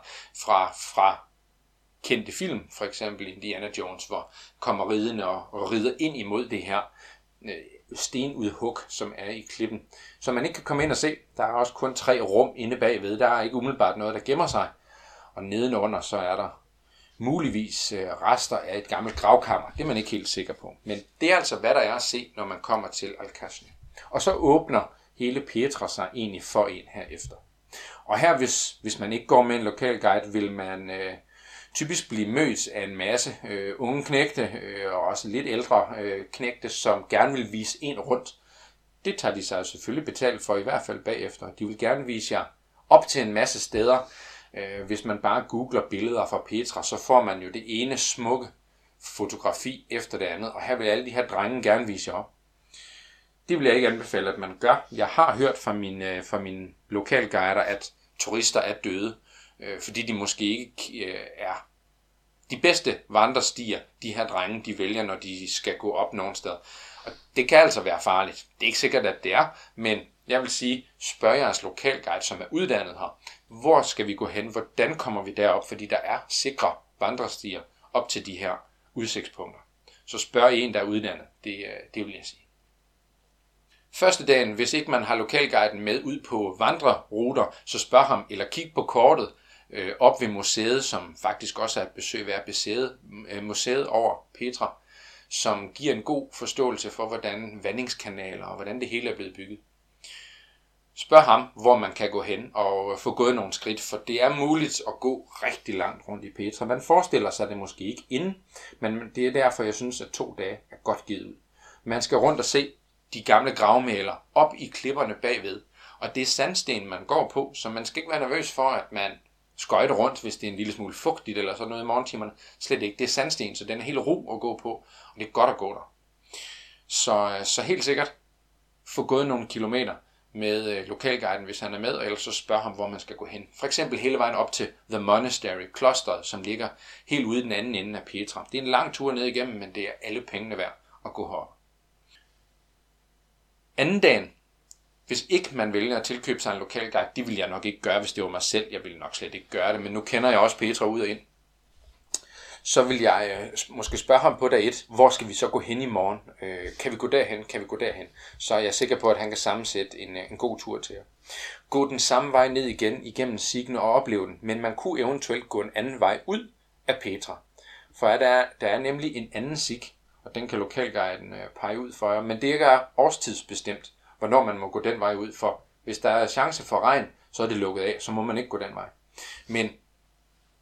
S1: fra, fra kendte film, for eksempel Indiana Jones, hvor kommer ridende og, og rider ind imod det her øh, stenudhug, som er i klippen, Så man ikke kan komme ind og se. Der er også kun tre rum inde bagved. Der er ikke umiddelbart noget, der gemmer sig. Og nedenunder så er der muligvis øh, rester af et gammelt gravkammer. Det er man ikke helt sikker på. Men det er altså, hvad der er at se, når man kommer til al Og så åbner hele Petra sig egentlig for en herefter. Og her, hvis, hvis man ikke går med en lokal guide, vil man øh, typisk blive mødt af en masse øh, unge knægte, øh, og også lidt ældre øh, knægte, som gerne vil vise en rundt. Det tager de sig selvfølgelig betalt for, i hvert fald bagefter. De vil gerne vise jer op til en masse steder, Øh, hvis man bare googler billeder fra Petra, så får man jo det ene smukke fotografi efter det andet, og her vil alle de her drenge gerne vise jer op. Det vil jeg ikke anbefale, at man gør. Jeg har hørt fra mine, øh, fra mine lokalguider, at turister er døde, øh, fordi de måske ikke er de bedste vandrestier, de her drenge, de vælger, når de skal gå op nogen sted. Og det kan altså være farligt. Det er ikke sikkert, at det er, men jeg vil sige, spørg jeres lokalguide, som er uddannet her. Hvor skal vi gå hen? Hvordan kommer vi derop? Fordi der er sikre vandrestier op til de her udsigtspunkter. Så spørg en, der er uddannet. Det, øh, det vil jeg sige. Første dagen, hvis ikke man har lokalguiden med ud på vandreruter, så spørg ham eller kig på kortet øh, op ved museet, som faktisk også er et besøg værd museet, øh, museet over Petra, som giver en god forståelse for, hvordan vandingskanaler og hvordan det hele er blevet bygget. Spørg ham, hvor man kan gå hen og få gået nogle skridt, for det er muligt at gå rigtig langt rundt i Petra. Man forestiller sig det måske ikke inden, men det er derfor, jeg synes, at to dage er godt givet ud. Man skal rundt og se de gamle gravmæler op i klipperne bagved, Og det er sandsten, man går på, så man skal ikke være nervøs for, at man skøjter rundt, hvis det er en lille smule fugtigt eller sådan noget i morgentimerne. Slet ikke. Det er sandsten, så den er helt ro at gå på, og det er godt at gå der. Så, øh, så helt sikkert få gået nogle kilometer med øh, lokalguiden, hvis han er med, og ellers så spørg ham, hvor man skal gå hen. For eksempel hele vejen op til The Monastery, klosteret, som ligger helt ude i den anden ende af Petra. Det er en lang tur ned igennem, men det er alle pengene værd at gå herop. Anden dagen, hvis ikke man vælger at tilkøbe sig en lokalguide, det vil jeg nok ikke gøre, hvis det var mig selv. Jeg ville nok slet ikke gøre det, men nu kender jeg også Petra ud og ind så vil jeg øh, måske spørge ham på dag et, hvor skal vi så gå hen i morgen? Øh, kan vi gå derhen? Kan vi gå derhen? Så er jeg sikker på, at han kan sammensætte en, øh, en god tur til jer. Gå den samme vej ned igen igennem Signe og opleve den, men man kunne eventuelt gå en anden vej ud af Petra. For er der, der er nemlig en anden sig, og den kan lokalguiden øh, pege ud for jer, men det er årstidsbestemt, hvornår man må gå den vej ud for. Hvis der er chance for regn, så er det lukket af, så må man ikke gå den vej. Men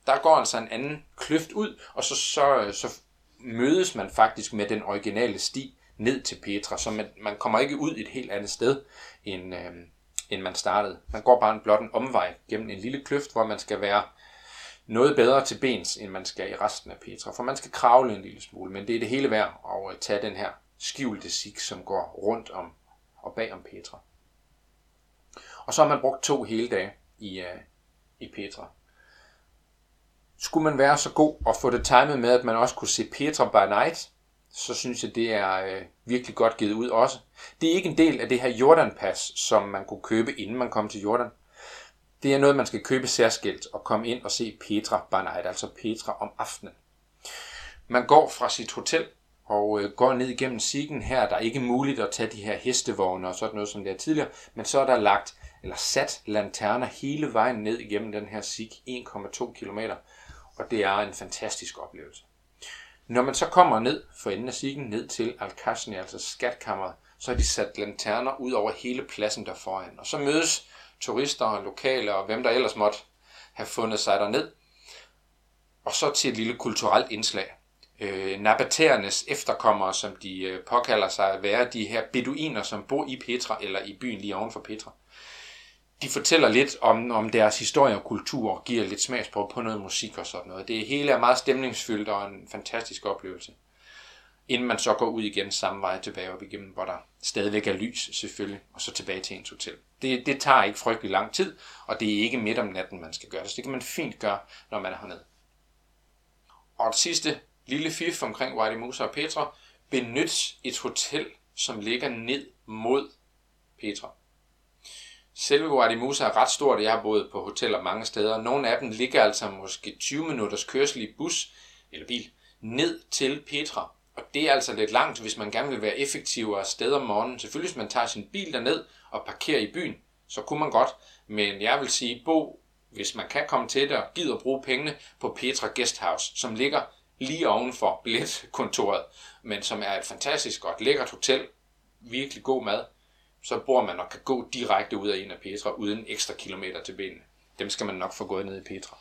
S1: der går altså en anden kløft ud, og så, så, så mødes man faktisk med den originale sti ned til Petra, så man, man kommer ikke ud et helt andet sted, end, øh, end man startede. Man går bare en blot en omvej gennem en lille kløft, hvor man skal være noget bedre til bens, end man skal i resten af Petra, for man skal kravle en lille smule, men det er det hele værd at øh, tage den her skjulte sig, som går rundt om og bag om Petra. Og så har man brugt to hele dage i, øh, i Petra. Skulle man være så god at få det timet med, at man også kunne se Petra by night, så synes jeg, det er øh, virkelig godt givet ud også. Det er ikke en del af det her Jordan-pas, som man kunne købe, inden man kom til Jordan. Det er noget, man skal købe særskilt og komme ind og se Petra by night, altså Petra om aftenen. Man går fra sit hotel og øh, går ned igennem Siggen her. Der er ikke muligt at tage de her hestevogne og sådan noget, som det er tidligere, men så er der lagt eller sat lanterner hele vejen ned igennem den her Sig, 1,2 km, og det er en fantastisk oplevelse. Når man så kommer ned for enden af sikken, ned til al altså skatkammeret, så har de sat lanterner ud over hele pladsen der foran. Og så mødes turister og lokale og hvem der ellers måtte have fundet sig der ned. Og så til et lille kulturelt indslag. Øh, nabaterernes efterkommere, som de øh, påkalder sig at være, de her beduiner, som bor i Petra, eller i byen lige oven for Petra de fortæller lidt om, om deres historie og kultur, og giver lidt smagsprøve på noget musik og sådan noget. Det hele er meget stemningsfyldt og en fantastisk oplevelse. Inden man så går ud igen samme vej tilbage op igennem, hvor der stadigvæk er lys selvfølgelig, og så tilbage til ens hotel. Det, det tager ikke frygtelig lang tid, og det er ikke midt om natten, man skal gøre det. Så det kan man fint gøre, når man er hernede. Og det sidste lille fif omkring Whitey Musa og Petra. Benyt et hotel, som ligger ned mod Petra. Selve Musa er ret stort, jeg har boet på hoteller mange steder. Nogle af dem ligger altså måske 20 minutters kørsel i bus eller bil ned til Petra. Og det er altså lidt langt, hvis man gerne vil være effektiv og afsted om morgenen. Selvfølgelig, hvis man tager sin bil derned og parkerer i byen, så kunne man godt. Men jeg vil sige, bo, hvis man kan komme til det og gider bruge pengene på Petra Guesthouse, som ligger lige ovenfor billetkontoret, men som er et fantastisk godt lækkert hotel. Virkelig god mad så bor man og kan gå direkte ud af en af Petra uden ekstra kilometer til benene. Dem skal man nok få gået ned i Petra.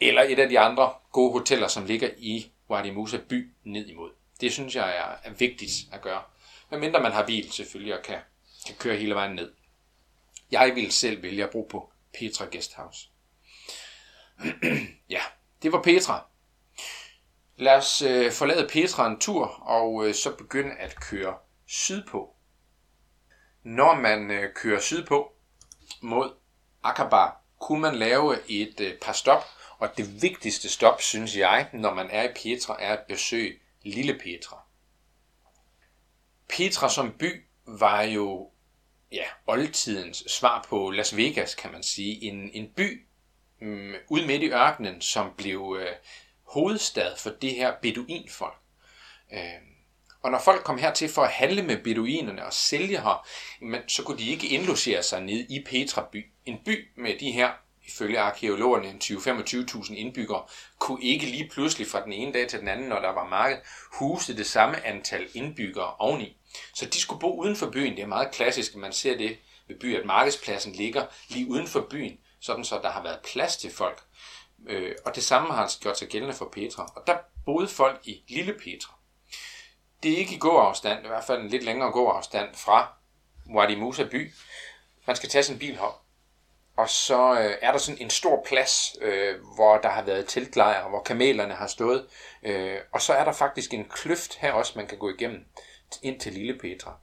S1: Eller et af de andre gode hoteller, som ligger i Wadi Musa by ned imod. Det synes jeg er, er vigtigt at gøre. Men mindre man har bil selvfølgelig og kan, kan køre hele vejen ned. Jeg vil selv vælge at bo på Petra Guesthouse. ja, det var Petra. Lad os øh, forlade Petra en tur og øh, så begynde at køre sydpå. Når man øh, kører sydpå mod Akaba, kunne man lave et øh, par stop, og det vigtigste stop, synes jeg, når man er i Petra, er at besøge Lille Petra. Petra som by var jo ja, oldtidens svar på Las Vegas, kan man sige. En, en by mm, um, ude midt i ørkenen, som blev øh, hovedstad for det her beduinfolk. Øh, og når folk kom hertil for at handle med beduinerne og sælge her, men så kunne de ikke indlogere sig ned i Petra by. En by med de her, ifølge arkeologerne, 20-25.000 indbyggere, kunne ikke lige pludselig fra den ene dag til den anden, når der var marked, huse det samme antal indbyggere oveni. Så de skulle bo uden for byen. Det er meget klassisk, at man ser det ved by, at markedspladsen ligger lige uden for byen, sådan så der har været plads til folk. Øh, og det samme har altså gjort sig gældende for Petra. Og der boede folk i Lille Petra det er ikke i gåafstand, i hvert fald en lidt længere gåafstand fra Wadi Musa by. Man skal tage sin bil her. Og så øh, er der sådan en stor plads, øh, hvor der har været teltlejre, hvor kamelerne har stået. Øh, og så er der faktisk en kløft her også, man kan gå igennem ind til Lille Petra.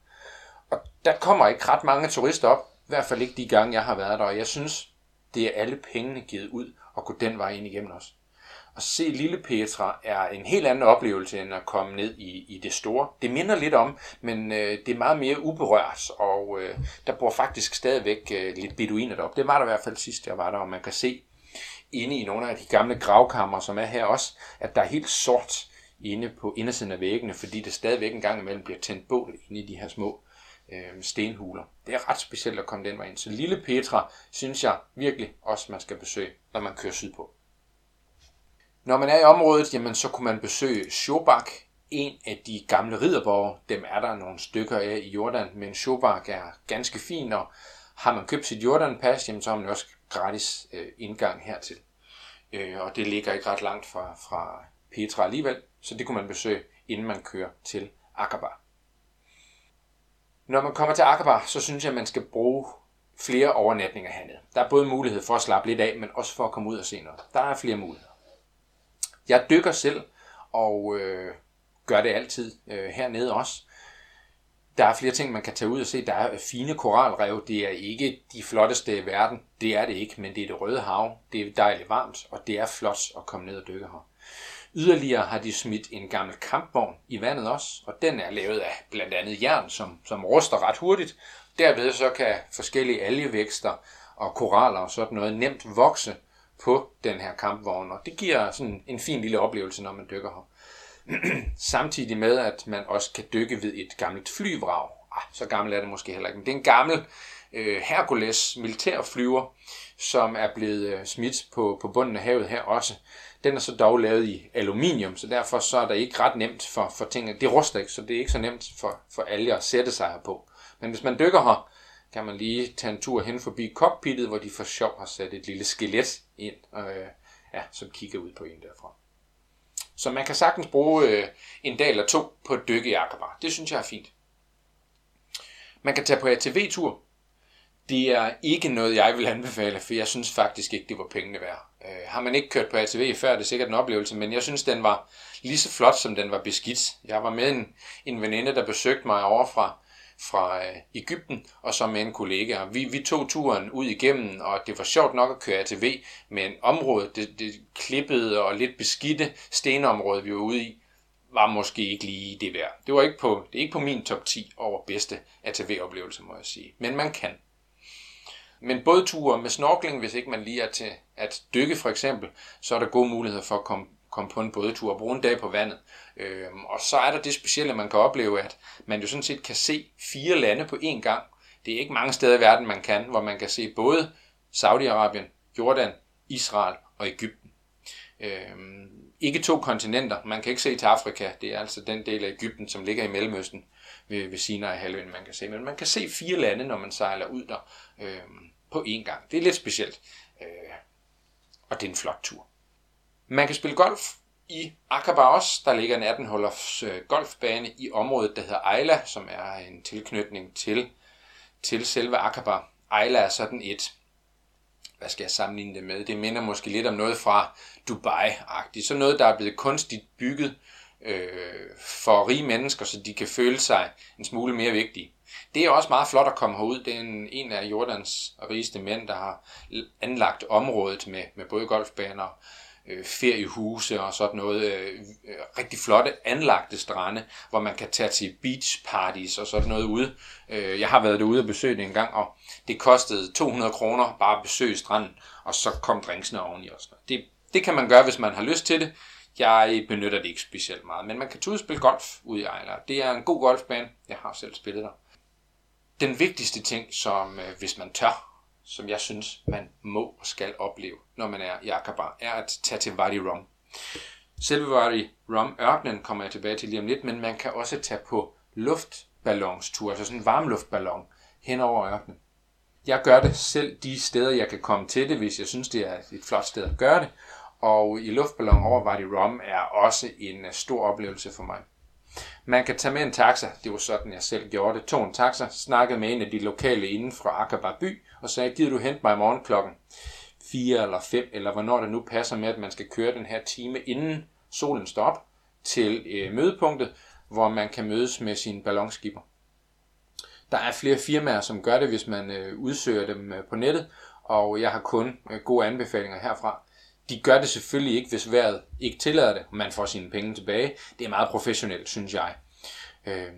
S1: Og der kommer ikke ret mange turister op, i hvert fald ikke de gange, jeg har været der. Og jeg synes, det er alle pengene givet ud at gå den vej ind igennem os. At se Lille Petra er en helt anden oplevelse end at komme ned i, i det store. Det minder lidt om, men øh, det er meget mere uberørt, og øh, der bor faktisk stadigvæk øh, lidt beduiner deroppe. Det var der i hvert fald sidst, jeg var der, og man kan se inde i nogle af de gamle gravkammer, som er her også, at der er helt sort inde på indersiden af væggene, fordi det stadigvæk en gang imellem bliver tændt bål inde i de her små øh, stenhuler. Det er ret specielt at komme den vej ind. Så Lille Petra synes jeg virkelig også, man skal besøge, når man kører sydpå. Når man er i området, jamen, så kunne man besøge Shobak, en af de gamle ridderborge. Dem er der nogle stykker af i Jordan, men Shobak er ganske fin, og har man købt sit Jordan-pas, jamen, så har man også gratis øh, indgang hertil. Øh, og det ligger ikke ret langt fra, fra Petra alligevel, så det kunne man besøge, inden man kører til Aqaba. Når man kommer til Aqaba, så synes jeg, at man skal bruge flere overnatninger hernede. Der er både mulighed for at slappe lidt af, men også for at komme ud og se noget. Der er flere muligheder. Jeg dykker selv, og øh, gør det altid øh, hernede også. Der er flere ting, man kan tage ud og se. Der er fine koralrev. Det er ikke de flotteste i verden. Det er det ikke, men det er det røde hav. Det er dejligt varmt, og det er flot at komme ned og dykke her. Yderligere har de smidt en gammel kampvogn i vandet også, og den er lavet af blandt andet jern, som, som ruster ret hurtigt. Derved så kan forskellige algevækster og koraller og sådan noget nemt vokse på den her kampvogn, og det giver sådan en fin lille oplevelse, når man dykker her. Samtidig med, at man også kan dykke ved et gammelt flyvrag. Ah, så gammel er det måske heller ikke, men det er en gammel øh, Hercules militærflyver, som er blevet øh, smidt på, på bunden af havet her også. Den er så dog lavet i aluminium, så derfor så er det ikke ret nemt for, for tingene. Det ruster ikke, så det er ikke så nemt for, for alle at sætte sig her på. Men hvis man dykker her, kan man lige tage en tur hen forbi cockpittet, hvor de for sjov har sat et lille skelet ind, øh, ja, som kigger ud på en derfra. Så man kan sagtens bruge øh, en dag eller to på at dykke i Akaba. Det synes jeg er fint. Man kan tage på ATV-tur. Det er ikke noget, jeg vil anbefale, for jeg synes faktisk ikke, det var pengene værd. Øh, har man ikke kørt på ATV før, det er sikkert en oplevelse, men jeg synes, den var lige så flot, som den var beskidt. Jeg var med en, en veninde, der besøgte mig over fra, fra øh, Ægypten, og så med en kollega. Vi, vi tog turen ud igennem, og det var sjovt nok at køre ATV, men området, det, det klippede og lidt beskidte stenområde, vi var ude i, var måske ikke lige det værd. Det var ikke på, det er ikke på min top 10 over bedste ATV-oplevelser, må jeg sige. Men man kan. Men både ture med snorkling, hvis ikke man lige er til at dykke for eksempel, så er der gode muligheder for at komme, komme på en bådetur og bruge en dag på vandet. Øhm, og så er der det specielle, man kan opleve, at man jo sådan set kan se fire lande på én gang. Det er ikke mange steder i verden, man kan, hvor man kan se både Saudi-Arabien, Jordan, Israel og Ægypten. Øhm, ikke to kontinenter. Man kan ikke se til Afrika. Det er altså den del af Ægypten, som ligger i Mellemøsten ved, ved Sinai-halvøen, man kan se. Men man kan se fire lande, når man sejler ud der øh, på én gang. Det er lidt specielt. Øh, og det er en flot tur. Man kan spille golf i Aqaba også. Der ligger en 18-hullers øh, golfbane i området, der hedder Ejla, som er en tilknytning til, til selve Aqaba. Ejla er sådan et hvad skal jeg sammenligne det med? Det minder måske lidt om noget fra Dubai-agtigt. Så noget, der er blevet kunstigt bygget øh, for rige mennesker, så de kan føle sig en smule mere vigtige. Det er også meget flot at komme herud. Det er en, en af Jordans rigeste mænd, der har anlagt området med, med både golfbaner, øh, feriehuse og sådan noget. Øh, øh, rigtig flotte anlagte strande, hvor man kan tage til beach parties og sådan noget ude. Øh, jeg har været derude og besøgt det en gang, og det kostede 200 kroner bare at besøge stranden, og så kom drinksene oveni også. Det, det kan man gøre, hvis man har lyst til det. Jeg benytter det ikke specielt meget, men man kan tage ud og spille golf ude i Ejler. Det er en god golfbane. Jeg har selv spillet der. Den vigtigste ting, som øh, hvis man tør, som jeg synes, man må og skal opleve, når man er i Aqaba, er at tage til Wadi Rum. Selve Wadi Rum ørkenen kommer jeg tilbage til lige om lidt, men man kan også tage på luftballonstur, altså sådan en varmluftballon hen over ørkenen. Jeg gør det selv de steder, jeg kan komme til det, hvis jeg synes, det er et flot sted at gøre det, og i luftballon over Wadi Rum er også en øh, stor oplevelse for mig. Man kan tage med en taxa, det var sådan jeg selv gjorde det, tog en taxa, snakkede med en af de lokale inden fra Akaba by, og sagde, gider du hente mig i morgen klokken 4 eller 5, eller hvornår det nu passer med, at man skal køre den her time, inden solen står op, til øh, mødepunktet, hvor man kan mødes med sine ballonskipper. Der er flere firmaer, som gør det, hvis man øh, udsøger dem øh, på nettet, og jeg har kun øh, gode anbefalinger herfra. De gør det selvfølgelig ikke, hvis vejret ikke tillader det, og man får sine penge tilbage. Det er meget professionelt, synes jeg. Øh,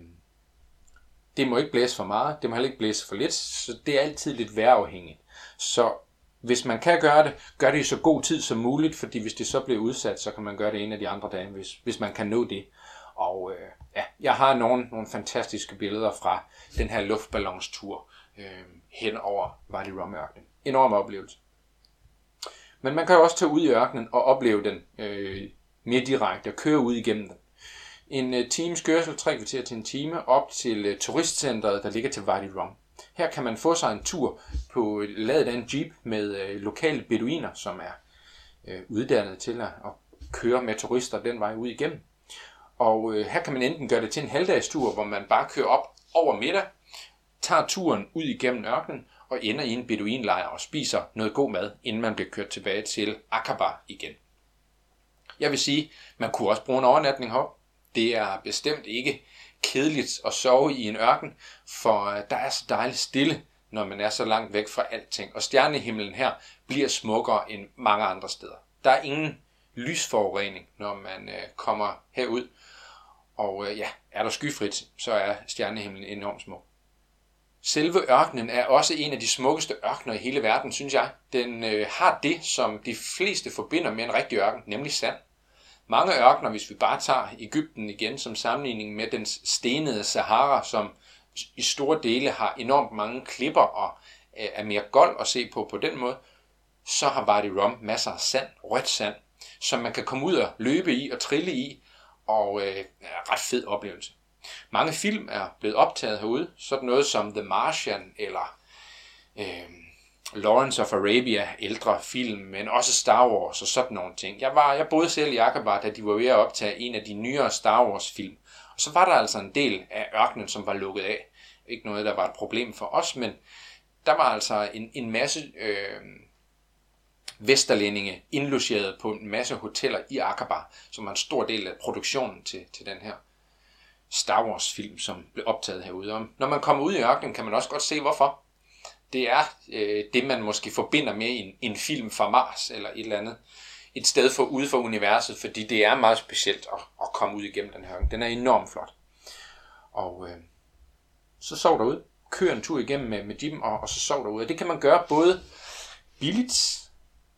S1: det må ikke blæse for meget, det må heller ikke blæse for lidt, så det er altid lidt vejrafhængigt. Så hvis man kan gøre det, gør det i så god tid som muligt, fordi hvis det så bliver udsat, så kan man gøre det en af de andre dage, hvis, hvis man kan nå det. Og øh, ja, jeg har nogle, nogle fantastiske billeder fra den her luftballonstur øh, hen over Wadi Rum ørkenen. Enorm oplevelse. Men man kan jo også tage ud i ørkenen og opleve den øh, mere direkte og køre ud igennem den. En øh, times kørsel, tre kvarter til en time, op til øh, turistcentret, der ligger til Wadi Rum. Her kan man få sig en tur på øh, ladet af en jeep med øh, lokale beduiner, som er øh, uddannet til at, at køre med turister den vej ud igennem. Og øh, her kan man enten gøre det til en halvdagstur, hvor man bare kører op over middag, tager turen ud igennem ørkenen og ender i en beduinlejr og spiser noget god mad, inden man bliver kørt tilbage til Akaba igen. Jeg vil sige, man kunne også bruge en overnatning herop. Det er bestemt ikke kedeligt at sove i en ørken, for øh, der er så dejligt stille, når man er så langt væk fra alting. Og stjernehimlen her bliver smukkere end mange andre steder. Der er ingen lysforurening, når man øh, kommer herud. Og øh, ja, er der skyfrit, så er stjernehimlen enormt smuk. Selve ørkenen er også en af de smukkeste ørkener i hele verden, synes jeg. Den øh, har det, som de fleste forbinder med en rigtig ørken, nemlig sand. Mange ørkener, hvis vi bare tager Ægypten igen som sammenligning med den stenede Sahara, som i store dele har enormt mange klipper og øh, er mere gold at se på på den måde, så har Wadi Rum masser af sand, rødt sand, som man kan komme ud og løbe i og trille i, og øh, er ret fed oplevelse. Mange film er blevet optaget herude, sådan noget som The Martian eller øh, Lawrence of Arabia, ældre film, men også Star Wars og sådan nogle ting. Jeg, var, jeg boede selv i Akaba, da de var ved at optage en af de nyere Star Wars film. Og så var der altså en del af ørkenen, som var lukket af. Ikke noget, der var et problem for os, men der var altså en, en masse øh, vesterlændinge indlogeret på en masse hoteller i Akaba, som var en stor del af produktionen til, til den her Star Wars film, som blev optaget herude. Og når man kommer ud i ørkenen, kan man også godt se, hvorfor det er øh, det, man måske forbinder med en, en film fra Mars eller et eller andet. Et sted for ude for universet, fordi det er meget specielt at, at komme ud igennem den her. Den er enormt flot. Og øh, så sov derude. Kør en tur igennem med, med Jim, og, og så sov derude. Og det kan man gøre både billigt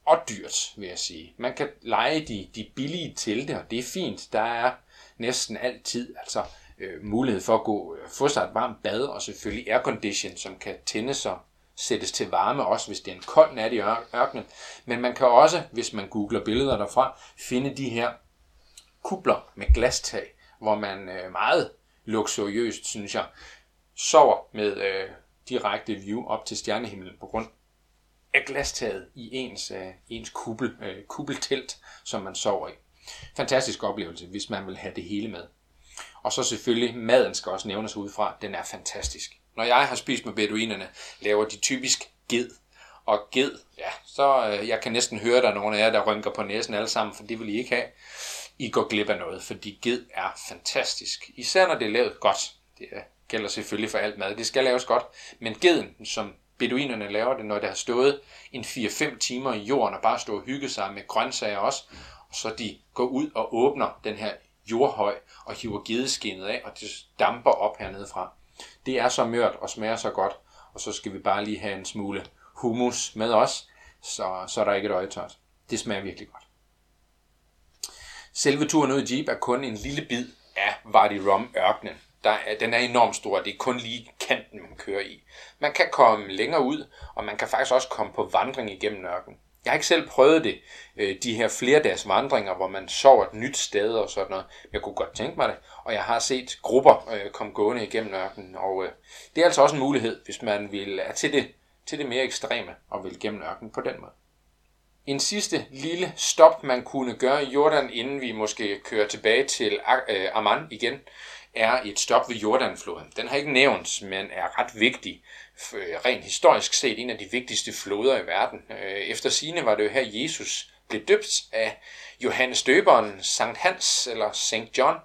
S1: og dyrt, vil jeg sige. Man kan lege de, de billige telte, og det er fint. Der er næsten altid altså, øh, mulighed for at gå, øh, få sig et varmt bad, og selvfølgelig aircondition, som kan tændes og sættes til varme, også hvis det er en kold nat i ørkenen. Men man kan også, hvis man googler billeder derfra, finde de her kubler med glastag, hvor man øh, meget luksuriøst, synes jeg, sover med øh, direkte view op til stjernehimlen på grund af glastaget i ens, øh, ens kubbel, øh, kubbeltelt, som man sover i. Fantastisk oplevelse, hvis man vil have det hele med. Og så selvfølgelig, maden skal også nævnes udefra. Den er fantastisk. Når jeg har spist med beduinerne, laver de typisk ged. Og ged, ja, så øh, jeg kan næsten høre, der er nogle af jer, der rynker på næsen alle sammen, for det vil I ikke have. I går glip af noget, fordi ged er fantastisk. Især når det er lavet godt. Det øh, gælder selvfølgelig for alt mad. Det skal laves godt. Men geden, som beduinerne laver det, når det har stået en 4-5 timer i jorden og bare stå og hygge sig med grøntsager også, og så de går ud og åbner den her jordhøj og hiver gedeskinnet af, og det damper op hernede fra. Det er så mørt og smager så godt, og så skal vi bare lige have en smule hummus med os, så, så er der ikke et øje tørt. Det smager virkelig godt. Selve turen ud i Jeep er kun en lille bid af Wadi Rum ørkenen. Der er, den er enormt stor, det er kun lige kanten, man kører i. Man kan komme længere ud, og man kan faktisk også komme på vandring igennem ørkenen. Jeg har ikke selv prøvet det, øh, de her flerdags vandringer, hvor man sover et nyt sted og sådan noget. Jeg kunne godt tænke mig det, og jeg har set grupper øh, komme gående igennem ørkenen, og øh, det er altså også en mulighed, hvis man vil er til det, til det mere ekstreme og vil gennem ørkenen på den måde. En sidste lille stop, man kunne gøre i Jordan, inden vi måske kører tilbage til øh, Amman igen, er et stop ved Jordanfloden. Den har ikke nævnt, men er ret vigtig. Øh, rent historisk set en af de vigtigste floder i verden. Øh, efter sine var det jo her, Jesus blev døbt af Johannes Døberen, Sankt Hans eller Sankt John.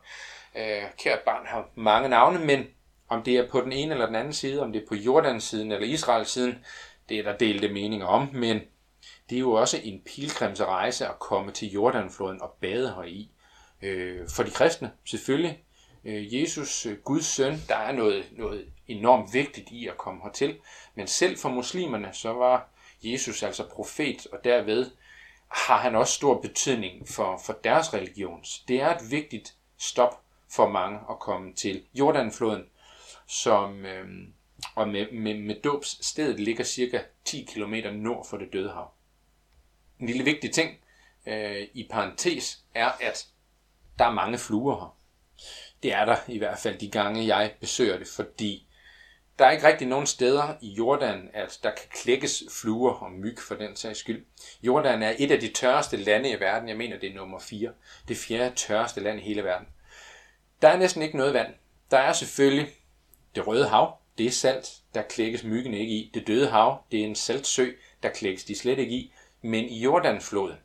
S1: Øh, kært barn har mange navne, men om det er på den ene eller den anden side, om det er på Jordans siden eller Israels siden, det er der delte meninger om, men det er jo også en pilgrimsrejse at komme til Jordanfloden og bade her i. For de kristne, selvfølgelig. Jesus, Guds søn, der er noget, noget enormt vigtigt i at komme hertil. Men selv for muslimerne, så var Jesus altså profet, og derved har han også stor betydning for, for deres religion. Det er et vigtigt stop for mange at komme til Jordanfloden, som øh, og med, med, med dåbsstedet ligger cirka 10 km nord for det døde hav. En lille vigtig ting øh, i parentes er, at der er mange fluer her. Det er der i hvert fald de gange, jeg besøger det, fordi der er ikke rigtig nogen steder i Jordan, at der kan klækkes fluer og myg for den sags skyld. Jordan er et af de tørreste lande i verden. Jeg mener, det er nummer 4. Det fjerde tørreste land i hele verden. Der er næsten ikke noget vand. Der er selvfølgelig det røde hav. Det er salt. Der klækkes myggen ikke i. Det døde hav. Det er en saltsø. Der klækkes de slet ikke i. Men i Jordanfloden,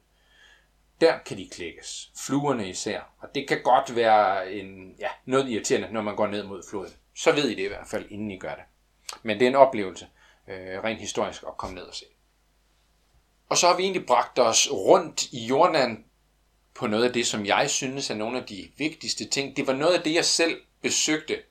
S1: der kan de klækkes. Fluerne især. Og det kan godt være en, ja, noget irriterende, når man går ned mod floden. Så ved I det i hvert fald, inden I gør det. Men det er en oplevelse, øh, rent historisk, at komme ned og se. Og så har vi egentlig bragt os rundt i Jordan på noget af det, som jeg synes er nogle af de vigtigste ting. Det var noget af det, jeg selv besøgte,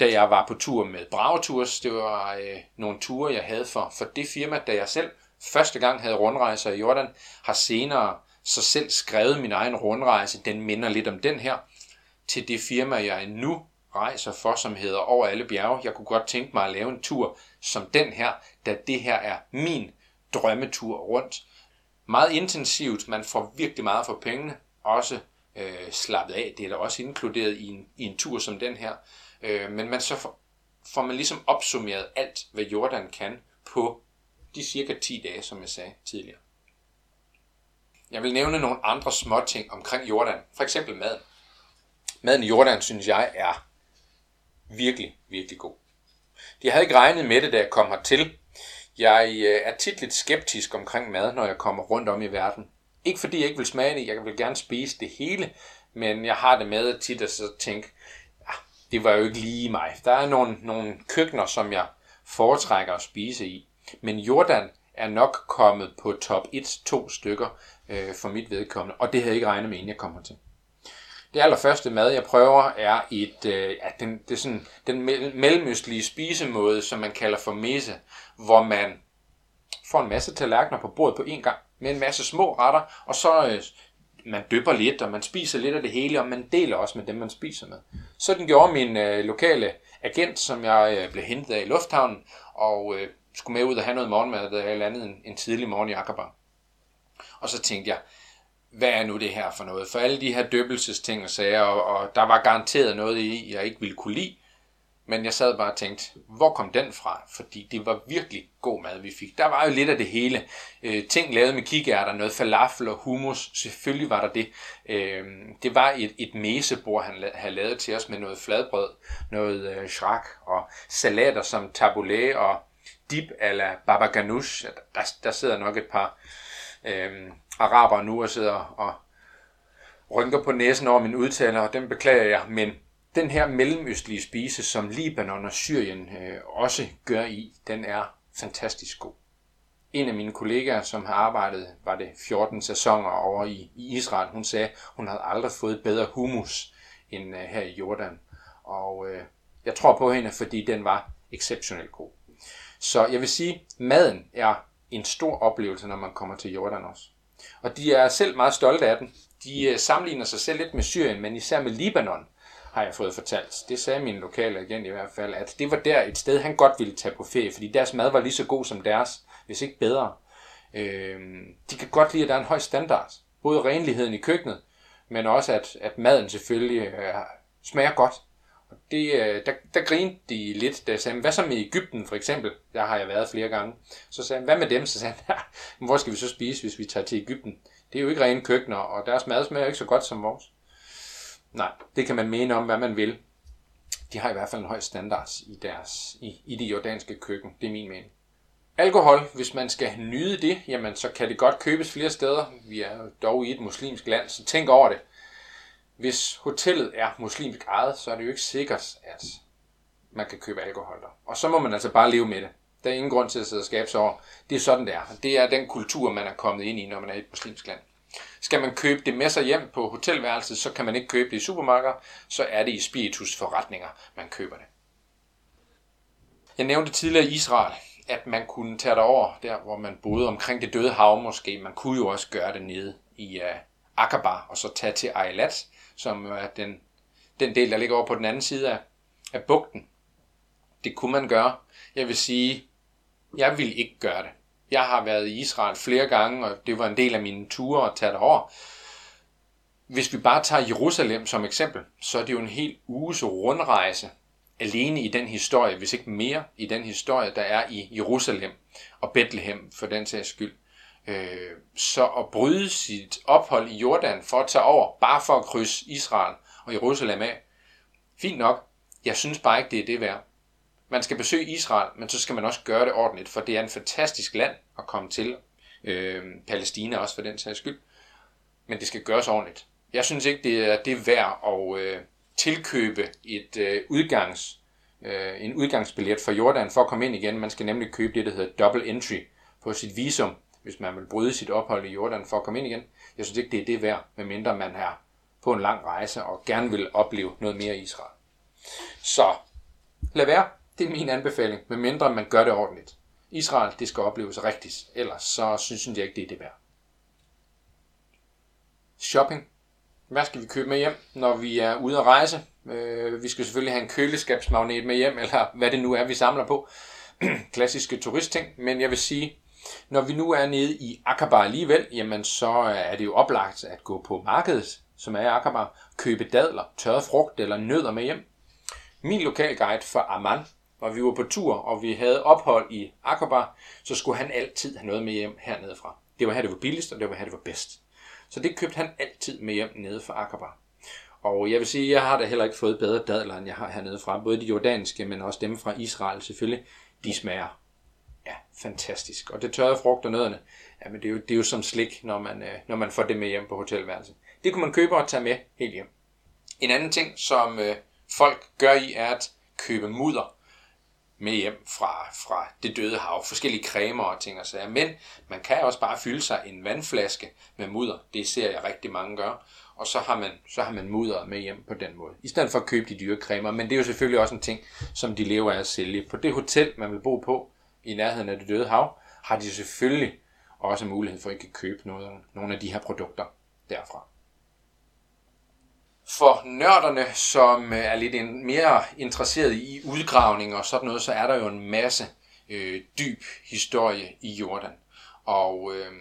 S1: da jeg var på tur med Bragetours. Det var øh, nogle ture, jeg havde for, for det firma, da jeg selv første gang havde rundrejser i Jordan, har senere så selv skrevet min egen rundrejse. Den minder lidt om den her, til det firma, jeg nu rejser for, som hedder Over alle bjerge. Jeg kunne godt tænke mig at lave en tur som den her, da det her er min drømmetur rundt. Meget intensivt, man får virkelig meget for pengene, også øh, slappet af. Det er da også inkluderet i en, i en tur som den her. Øh, men man så får, får man ligesom opsummeret alt, hvad Jordan kan på de cirka 10 dage, som jeg sagde tidligere. Jeg vil nævne nogle andre små ting omkring Jordan. For eksempel maden. Maden i Jordan, synes jeg, er virkelig, virkelig god. Jeg havde ikke regnet med det, da jeg kom hertil. Jeg øh, er tit lidt skeptisk omkring mad, når jeg kommer rundt om i verden. Ikke fordi jeg ikke vil smage det, jeg vil gerne spise det hele, men jeg har det med at tit at så tænke, ja, det var jo ikke lige mig. Der er nogle, nogle køkkener, som jeg foretrækker at spise i. Men Jordan er nok kommet på top 1-2 stykker øh, for mit vedkommende, og det havde jeg ikke regnet med, inden jeg kommer til. Det allerførste mad, jeg prøver, er et, øh, ja, den, det er sådan, den mellemøstlige spisemåde, som man kalder for mese, hvor man får en masse tallerkener på bordet på én gang, med en masse små retter, og så øh, man dypper lidt, og man spiser lidt af det hele, og man deler også med dem, man spiser med. Sådan gjorde min øh, lokale agent, som jeg øh, blev hentet af i lufthavnen, og øh, skulle med ud og have noget morgenmad, da jeg landede en, en tidlig morgen i Akaba. Og så tænkte jeg, hvad er nu det her for noget? For alle de her døbelsesting og sager, og, og der var garanteret noget i, jeg ikke ville kunne lide. Men jeg sad bare og tænkte, hvor kom den fra? Fordi det var virkelig god mad, vi fik. Der var jo lidt af det hele. Øh, ting lavet med kikærter, noget falafel og hummus. Selvfølgelig var der det. Øh, det var et, et mesebord, han havde lavet til os med noget fladbrød, noget øh, shrak og salater som taboulet og dip ala baba ganoush. Der, der sidder nok et par øh, araber nu og sidder og rynker på næsen over min udtaler, og den beklager jeg, men den her mellemøstlige spise, som Libanon og Syrien øh, også gør i, den er fantastisk god. En af mine kollegaer, som har arbejdet, var det 14 sæsoner over i, i Israel, hun sagde, hun havde aldrig fået bedre hummus end øh, her i Jordan. Og øh, jeg tror på hende, fordi den var exceptionelt god. Så jeg vil sige, maden er en stor oplevelse, når man kommer til Jordan også. Og de er selv meget stolte af den. De øh, sammenligner sig selv lidt med Syrien, men især med Libanon, har jeg fået fortalt. Det sagde min lokale agent i hvert fald, at det var der et sted, han godt ville tage på ferie, fordi deres mad var lige så god som deres, hvis ikke bedre. Øh, de kan godt lide, at der er en høj standard. Både renligheden i køkkenet, men også at, at maden selvfølgelig øh, smager godt. Det, øh, der, der grinte de lidt, da jeg sagde, hvad så med Ægypten for eksempel? Der har jeg været flere gange. Så sagde han, hvad med dem? Så sagde han, ja, hvor skal vi så spise, hvis vi tager til Ægypten? Det er jo ikke rene køkkener, og deres mad smager ikke så godt som vores. Nej, det kan man mene om, hvad man vil. De har i hvert fald en høj standard i, deres, i, i det jordanske køkken. Det er min mening. Alkohol, hvis man skal nyde det, jamen så kan det godt købes flere steder. Vi er dog i et muslimsk land, så tænk over det. Hvis hotellet er muslimsk ejet, så er det jo ikke sikkert, at man kan købe alkohol der. Og så må man altså bare leve med det. Der er ingen grund til at sidde og skabe sig over. Det er sådan, det er. Det er den kultur, man er kommet ind i, når man er i et muslimsk land. Skal man købe det med sig hjem på hotelværelset, så kan man ikke købe det i supermarkeder, så er det i spiritusforretninger, man køber det. Jeg nævnte tidligere Israel, at man kunne tage over der, hvor man boede omkring det døde hav måske. Man kunne jo også gøre det nede i uh, Aqaba, og så tage til Eilat, som er den, den del, der ligger over på den anden side af, af bugten. Det kunne man gøre. Jeg vil sige, jeg vil ikke gøre det. Jeg har været i Israel flere gange, og det var en del af mine ture at tage derover. Hvis vi bare tager Jerusalem som eksempel, så er det jo en helt uges rundrejse alene i den historie, hvis ikke mere i den historie, der er i Jerusalem og Bethlehem for den sags skyld. Øh, så at bryde sit ophold i Jordan for at tage over, bare for at krydse Israel og Jerusalem af, fint nok. Jeg synes bare ikke, det er det værd. Man skal besøge Israel, men så skal man også gøre det ordentligt, for det er en fantastisk land at komme til. Øh, Palæstina også for den sags skyld. Men det skal gøres ordentligt. Jeg synes ikke, det er det værd at øh, tilkøbe et øh, udgangs, øh, en udgangsbillet for Jordan for at komme ind igen. Man skal nemlig købe det, der hedder double entry på sit visum, hvis man vil bryde sit ophold i Jordan for at komme ind igen. Jeg synes ikke, det er det værd, medmindre man er på en lang rejse og gerne vil opleve noget mere i Israel. Så lad være. Det er min anbefaling, medmindre man gør det ordentligt. Israel, det skal opleves rigtigt, ellers så synes jeg ikke, det er det værd. Shopping. Hvad skal vi købe med hjem, når vi er ude at rejse? Øh, vi skal selvfølgelig have en køleskabsmagnet med hjem, eller hvad det nu er, vi samler på. Klassiske turistting, men jeg vil sige, når vi nu er nede i Akaba alligevel, jamen så øh, er det jo oplagt at gå på markedet, som er i Akaba, købe dadler, tørret frugt eller nødder med hjem. Min lokalguide for Amman, hvor vi var på tur, og vi havde ophold i Akaba, så skulle han altid have noget med hjem hernede fra. Det var her, det var billigst, og det var her, det var bedst. Så det købte han altid med hjem nede fra Akaba. Og jeg vil sige, jeg har da heller ikke fået bedre dadler, end jeg har hernede fra. Både de jordanske, men også dem fra Israel selvfølgelig. De smager ja, fantastisk. Og det tørrede frugt og nødderne, ja, men det er, jo, det er jo som slik, når man, øh, når man får det med hjem på hotelværelset. Det kunne man købe og tage med helt hjem. En anden ting, som øh, folk gør i, er at købe mudder med hjem fra, fra det døde hav. Forskellige cremer og ting og sager. Men man kan også bare fylde sig en vandflaske med mudder. Det ser jeg rigtig mange gøre. Og så har man, så har man mudder med hjem på den måde. I stedet for at købe de dyre cremer. Men det er jo selvfølgelig også en ting, som de lever af at sælge. På det hotel, man vil bo på i nærheden af det døde hav, har de selvfølgelig også mulighed for at ikke købe noget, nogle af de her produkter derfra. For nørderne, som øh, er lidt mere interesseret i udgravning og sådan noget, så er der jo en masse øh, dyb historie i Jordan. Og øh,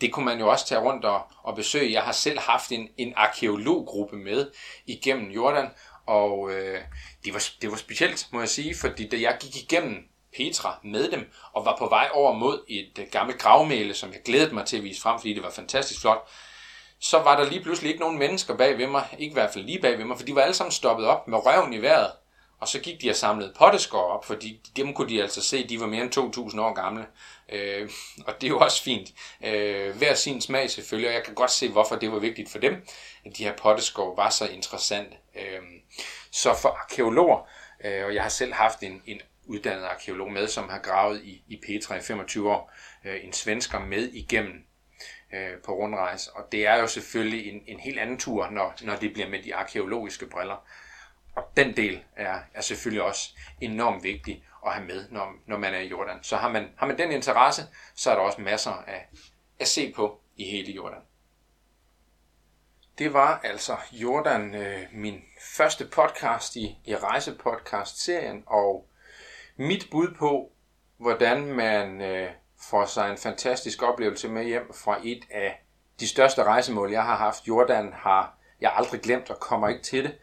S1: det kunne man jo også tage rundt og, og besøge. Jeg har selv haft en, en arkeologgruppe med igennem Jordan, og øh, det, var, det var specielt, må jeg sige, fordi da jeg gik igennem Petra med dem, og var på vej over mod et øh, gammelt gravmæle, som jeg glædede mig til at vise frem, fordi det var fantastisk flot, så var der lige pludselig ikke nogen mennesker bag ved mig, ikke i hvert fald lige bag ved mig, for de var alle sammen stoppet op med røven i vejret. Og så gik de og samlede potteskår op, fordi dem kunne de altså se, de var mere end 2.000 år gamle. Øh, og det er jo også fint. Øh, hver sin smag selvfølgelig, og jeg kan godt se, hvorfor det var vigtigt for dem, at de her potteskår var så interessante. Øh, så for arkeologer, øh, og jeg har selv haft en, en uddannet arkeolog med, som har gravet i, i Petra i 25 år, øh, en svensker med igennem øh, på rundrejse. Og det er jo selvfølgelig en, en helt anden tur, når, når det bliver med de arkeologiske briller. Og den del er, er selvfølgelig også enormt vigtig at have med, når, når man er i Jordan. Så har man, har man den interesse, så er der også masser af at se på i hele Jordan. Det var altså Jordan, øh, min første podcast i, i rejsepodcast-serien, og mit bud på, hvordan man øh, får sig en fantastisk oplevelse med hjem fra et af de største rejsemål, jeg har haft. Jordan har jeg aldrig glemt og kommer ikke til det.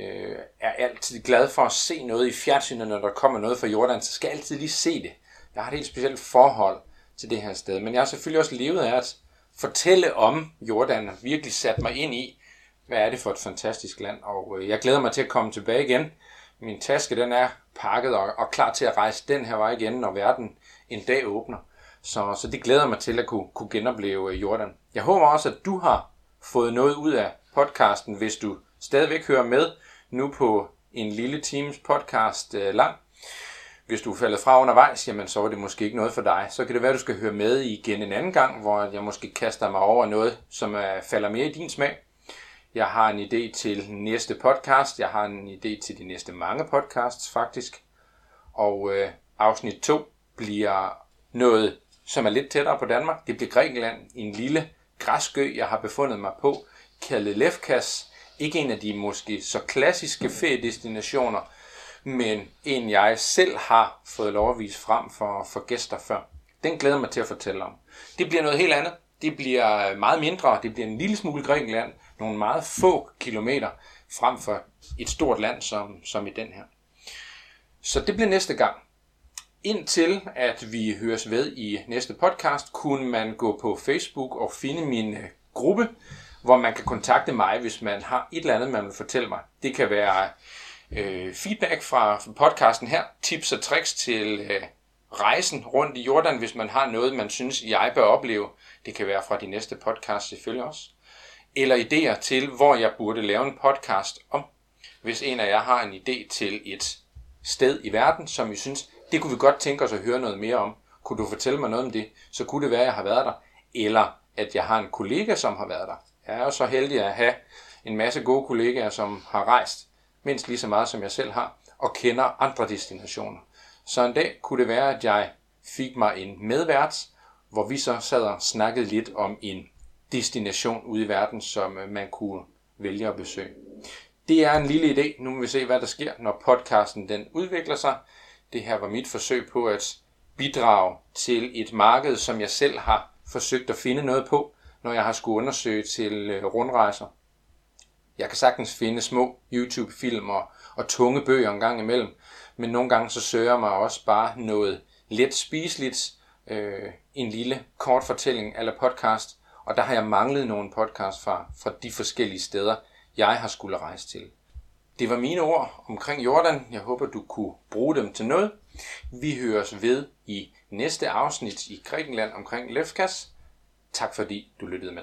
S1: øh, er altid glad for at se noget i fjernsynet, når der kommer noget fra Jordan, så skal jeg altid lige se det. Jeg har et helt specielt forhold til det her sted. Men jeg har selvfølgelig også levet af at fortælle om Jordan og virkelig sat mig ind i, hvad er det for et fantastisk land. Og øh, jeg glæder mig til at komme tilbage igen. Min taske den er pakket og, og klar til at rejse den her vej igen, når verden en dag åbner. Så, så det glæder mig til at kunne, kunne genopleve øh, Jordan. Jeg håber også, at du har fået noget ud af podcasten, hvis du stadigvæk hører med nu på en lille times podcast øh, lang. Hvis du er faldet fra undervejs, jamen så var det måske ikke noget for dig. Så kan det være, at du skal høre med igen en anden gang, hvor jeg måske kaster mig over noget, som er, falder mere i din smag. Jeg har en idé til næste podcast. Jeg har en idé til de næste mange podcasts faktisk. Og øh, afsnit 2 bliver noget, som er lidt tættere på Danmark. Det bliver Grækenland, en lille græskø, jeg har befundet mig på, kaldet Lefkas. Ikke en af de måske så klassiske feriedestinationer, men en jeg selv har fået lov at vise frem for, for gæster før. Den glæder mig til at fortælle om. Det bliver noget helt andet. Det bliver øh, meget mindre. Det bliver en lille smule Grækenland. Nogle meget få kilometer frem for et stort land som, som i den her. Så det bliver næste gang. Indtil at vi høres ved i næste podcast, kunne man gå på Facebook og finde min øh, gruppe, hvor man kan kontakte mig, hvis man har et eller andet, man vil fortælle mig. Det kan være øh, feedback fra podcasten her, tips og tricks til øh, rejsen rundt i Jordan, hvis man har noget, man synes, jeg bør opleve. Det kan være fra de næste podcast selvfølgelig også. Eller idéer til, hvor jeg burde lave en podcast om. Hvis en af jer har en idé til et sted i verden, som I synes, det kunne vi godt tænke os at høre noget mere om. Kunne du fortælle mig noget om det? Så kunne det være, at jeg har været der. Eller at jeg har en kollega, som har været der. Jeg er jo så heldig at have en masse gode kollegaer, som har rejst mindst lige så meget, som jeg selv har, og kender andre destinationer. Så en dag kunne det være, at jeg fik mig en medvært, hvor vi så sad og snakkede lidt om en destination ude i verden, som øh, man kunne vælge at besøge. Det er en lille idé. Nu må vi se, hvad der sker, når podcasten den udvikler sig. Det her var mit forsøg på at bidrage til et marked, som jeg selv har forsøgt at finde noget på, når jeg har skulle undersøge til øh, rundrejser. Jeg kan sagtens finde små YouTube-film og, og tunge bøger en gang imellem, men nogle gange så søger jeg mig også bare noget let spiseligt, øh, en lille kort fortælling eller podcast, og der har jeg manglet nogle podcast fra, fra de forskellige steder, jeg har skulle rejse til. Det var mine ord omkring Jordan. Jeg håber, du kunne bruge dem til noget. Vi høres ved i næste afsnit i Grækenland omkring Lefkas. Tak fordi du lyttede med.